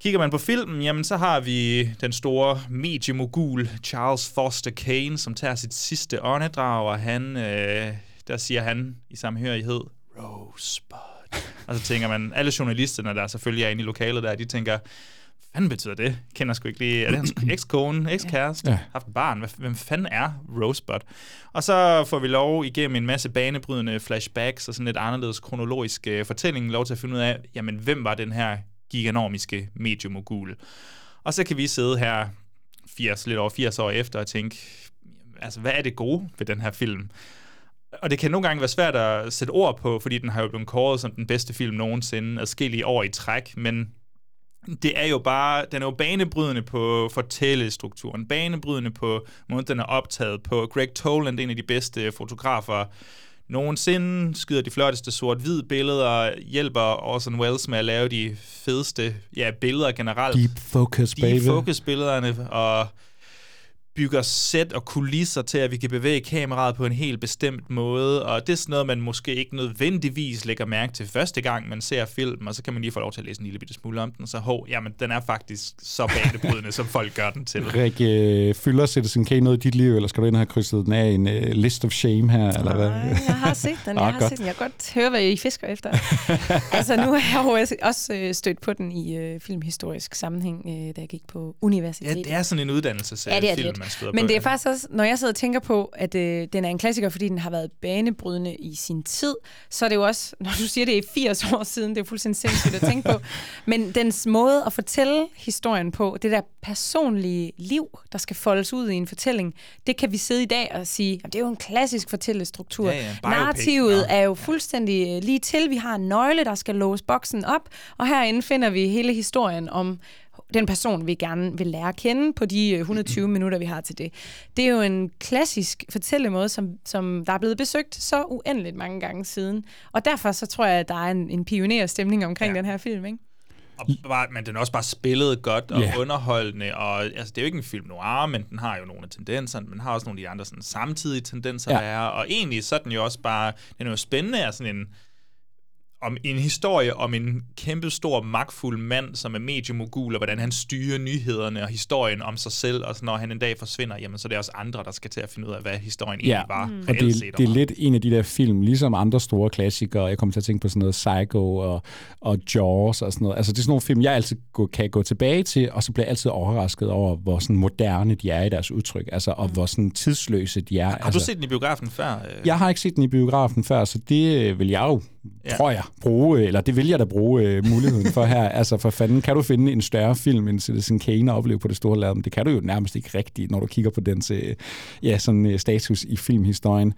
Kigger man på filmen, jamen så har vi den store mediemogul Charles Foster Kane, som tager sit sidste åndedrag, og han, øh, der siger han i samhørighed, Rosebud. og så tænker man, alle journalisterne, der selvfølgelig er inde i lokalet der, de tænker, hvad fanden betyder det? Kender sgu ikke lige, er det hans ekskone, ekskæreste, Ja. haft et barn, hvem fanden er Rosebud? Og så får vi lov igennem en masse banebrydende flashbacks og sådan lidt anderledes kronologisk øh, fortælling, lov til at finde ud af, jamen hvem var den her giganormiske mediemogul? Og så kan vi sidde her 80, lidt over 80 år efter og tænke, altså hvad er det gode ved den her film? Og det kan nogle gange være svært at sætte ord på, fordi den har jo blevet kåret som den bedste film nogensinde, adskillige år i træk, men det er jo bare, den er jo banebrydende på fortællestrukturen, banebrydende på måden, den er optaget på. Greg Toland, en af de bedste fotografer nogensinde, skyder de flotteste sort-hvid billeder, hjælper Orson Welles med at lave de fedeste ja, billeder generelt. Deep focus, baby. Deep focus-billederne, og bygger sæt og kulisser til, at vi kan bevæge kameraet på en helt bestemt måde, og det er sådan noget, man måske ikke nødvendigvis lægger mærke til første gang, man ser filmen, og så kan man lige få lov til at læse en lille bitte smule om den, så, hov, jamen, den er faktisk så banebrydende, som folk gør den til. Rik, øh, fylder Citizen Kane noget i dit liv, eller skal du ind og have krydset den af en øh, list of shame her? Eller hvad? Nej, jeg har set den. Ah, Jeg har godt. set den. Jeg kan godt høre, hvad I fisker efter. altså, nu har jeg jo også- også øh, stødt på den i øh, filmhistorisk sammenhæng, øh, da jeg gik på Ja, universitetet. det er sådan en uddannelsesfilm, Ja, det er det film, lidt. Man støder Men på. det er faktisk også, når jeg sidder og tænker på, at øh, den er en klassiker, fordi den har været banebrydende i sin tid, så er det jo også, når du siger, det er 80 år siden, det er fuldstændig sindssygt at tænke på, men dens måde at fortælle historien på, det der personlige liv, der skal foldes ud i en fortælling, det kan vi sidde i dag og sige, at det er jo en klassisk fortællestruktur. Ja, ja, Narrativet nå. er jo fuldstændig øh, lige til. Vi har en nøgle, der skal låse boksen op, og herinde finder vi hele historien om den person, vi gerne vil lære at kende på de øh, 120 minutter, vi har til det. Det er jo en klassisk fortællemåde, som, som der er blevet besøgt så uendeligt mange gange siden. Og derfor så tror jeg, at der er en, en pionerstemning omkring ja. den her film, ikke? Og bare, men den er også bare spillet godt og yeah. underholdende, og altså, det er jo ikke en film noir, men den har jo nogle af tendenserne, men har også nogle af de andre sådan, samtidige tendenser, Ja. ja. der er, og egentlig så er den jo også bare, den er jo spændende, er sådan en, om en historie om en kæmpe stor magtfuld mand, som er mediemogul, og hvordan han styrer nyhederne og historien om sig selv, og så når han en dag forsvinder, jamen så er det også andre, der skal til at finde ud af, hvad historien Ja, egentlig var. og reelt det, set det er lidt en af de der film, ligesom andre store klassikere. Jeg kommer til at tænke på sådan noget Psycho og, og Jaws og sådan noget. Altså det er sådan nogle film, jeg altid kan gå tilbage til, og så bliver jeg altid overrasket over, hvor sådan moderne de er i deres udtryk, altså, og hvor sådan tidsløse de er. Har altså, du set den i biografen før? Jeg har ikke set den i biografen før, så det øh, vil jeg jo. Ja. tror jeg, bruge, eller det vil jeg da bruge øh, muligheden for her. Altså for fanden, kan du finde en større film end Citizen Kane og opleve på det store lærred? Det kan du jo nærmest ikke rigtigt, når du kigger på dens øh, ja, sådan, øh, status i filmhistorien.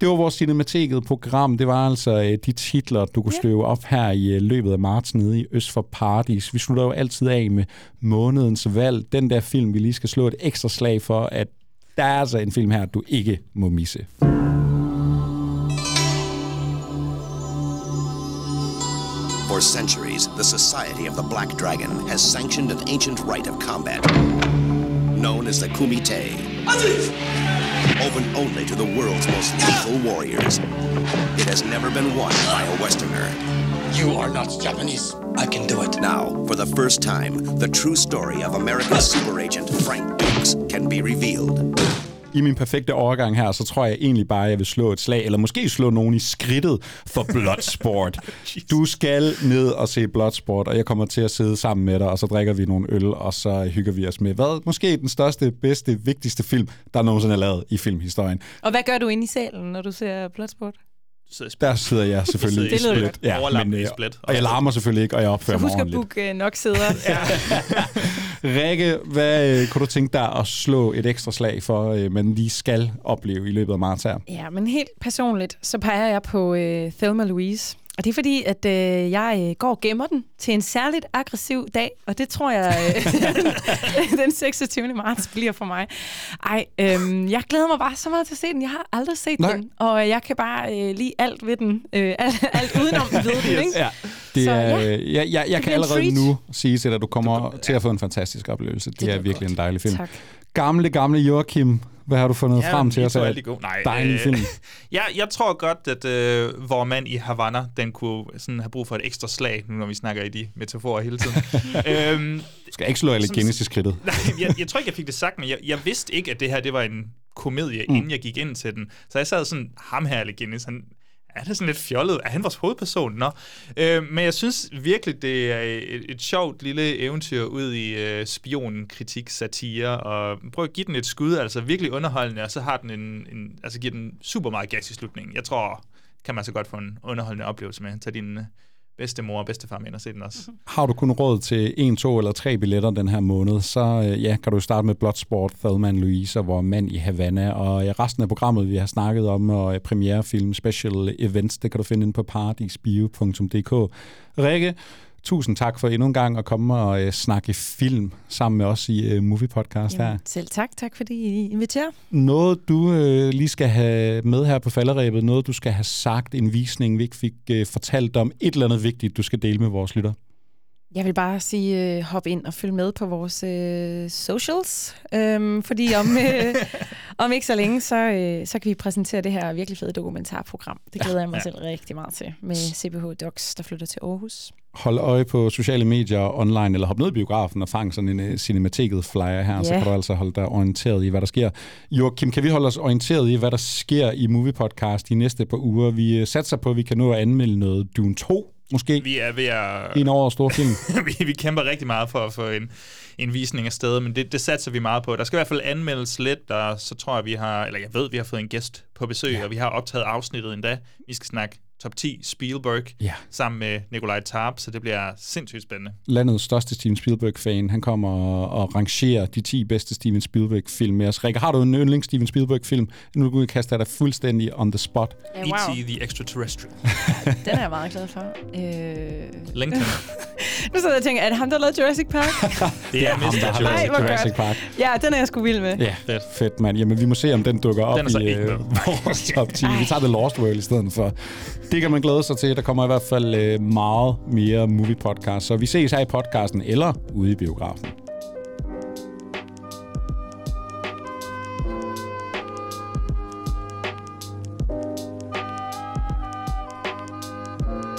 Det var vores Cinemateket program. Det var altså øh, de titler, du kunne støve op her i øh, løbet af marts nede i Øst for Paradis. Vi slutter jo altid af med månedens valg. Den der film, vi lige skal slå et ekstra slag for, at der er altså en film her, du ikke må misse. For centuries, the Society of the Black Dragon has sanctioned an ancient rite of combat known as the Kumite. Open only to the world's most lethal warriors. It has never been won by a Westerner. You are not Japanese. I can do it. Now, for the first time, the true story of America's super agent Frank Dukes can be revealed. I min perfekte overgang her, så tror jeg egentlig bare, at jeg vil slå et slag, eller måske slå nogen i skridtet for Bloodsport. du skal ned og se Bloodsport, og jeg kommer til at sidde sammen med dig, og så drikker vi nogle øl, og så hygger vi os med, hvad måske den største, bedste, vigtigste film, der nogensinde er lavet i filmhistorien. Og hvad gør du inde i salen, når du ser Bloodsport? Der sidder jeg selvfølgelig i split. Ja, men, øh, og jeg larmer selvfølgelig ikke, og jeg opfører så mig husk at booke uh, nok sæder. Rikke, hvad øh, kunne du tænke dig at slå et ekstra slag for, øh, man lige skal opleve i løbet af marts her? Ja, men helt personligt, så peger jeg på øh, Thelma Louise. Og det er fordi, at øh, jeg øh, går og gemmer den til en særligt aggressiv dag, og det tror jeg, øh, den 26. marts bliver for mig. Ej, øh, jeg glæder mig bare så meget til at se den. Jeg har aldrig set Nej. den, og jeg kan bare øh, lide alt ved den. Øh, alt, alt udenom ved den, ikke? Ja. Det så, er, ja. jeg, jeg, jeg kan allerede nu sige til dig, at du kommer du, til at få en fantastisk oplevelse. Det, det er virkelig godt. en dejlig film. Tak. Gamle, gamle Joachim, hvad har du fundet ja, frem til os? af Nej, dejlig øh, film? ja, jeg tror godt, at øh, vores mand i Havana, den kunne sådan have brug for et ekstra slag, nu når vi snakker i de metaforer hele tiden. øhm, du skal ikke slå alle Guinness i skridtet. Nej, jeg, jeg tror ikke, jeg fik det sagt, men jeg, jeg vidste ikke, at det her det var en komedie, mm. inden jeg gik ind til den. Så jeg sad sådan, ham her, Guinness, han, er det sådan lidt fjollet? Er han vores hovedperson? Nå. Øh, men jeg synes virkelig, det er et, et sjovt lille eventyr ud i øh, spionkritik, satire, og prøv at give den et skud, altså virkelig underholdende, og så har den en, en altså giver den super meget gas i slutningen. Jeg tror, kan man så godt få en underholdende oplevelse med. Tag din øh, bedstemor og bedstefar med ind og se den også. Mm-hmm. Har du kun råd til en, to eller tre billetter den her måned, så øh, ja, kan du starte med Bloodsport, Thelma Louise, hvor mand i Havana, og ja, resten af programmet, vi har snakket om, og ja, premierefilm, special events, det kan du finde ind på paradisbio.dk. Rikke, tusind tak for endnu en gang at komme og øh, snakke film sammen med os i øh, Movie Podcast Jamen, her. Selv tak. Tak fordi I inviterer. Noget du øh, lige skal have med her på falderæbet, noget du skal have sagt, en visning vi ikke fik øh, fortalt om, et eller andet vigtigt, du skal dele med vores lytter. Jeg vil bare sige, øh, hop ind og følg med på vores øh, socials, øhm, fordi om, øh, om ikke så længe, så, øh, så kan vi præsentere det her virkelig fede dokumentarprogram. Det glæder ja, jeg mig ja. selv rigtig meget til, med CBH Docs, der flytter til Aarhus. Hold øje på sociale medier online, eller hop ned i biografen og fang sådan en uh, cinemateket flyer her, ja. så kan du altså holde dig orienteret i, hvad der sker. Joachim, kan vi holde os orienteret i, hvad der sker i Movie Podcast de næste par uger? Vi uh, satser på, at vi kan nå at anmelde noget Dune 2 måske. Vi er ved at... En over stor film. vi, vi kæmper rigtig meget for at få en, en visning af stedet, men det, det satser vi meget på. Der skal i hvert fald anmeldes lidt, og så tror jeg, vi har, eller jeg ved, vi har fået en gæst på besøg, ja. og vi har optaget afsnittet endda. Vi skal snakke top 10 Spielberg ja. sammen med Nikolaj Tarp, så det bliver sindssygt spændende. Landets største Steven Spielberg-fan, han kommer og, og rangerer de 10 bedste Steven Spielberg-film med os. Rikke, har du en yndling Steven Spielberg-film? Nu kan jeg kaste dig fuldstændig on the spot. Ja, wow. E.T. The Extraterrestrial. den er jeg meget glad for. Øh... Lincoln. nu sidder jeg og tænker, er det ham, der lavede Jurassic Park? det er, er ham, der har lavet Jurassic Park. Ja, den er jeg sgu vild med. Ja, fedt, fedt mand. Jamen, vi må se, om den dukker op den i øh, vores top 10. Vi tager The Lost World i stedet for. Det kan man glæde sig til. Der kommer i hvert fald øh, meget mere movie podcast. Så vi ses her i podcasten eller ude i biografen.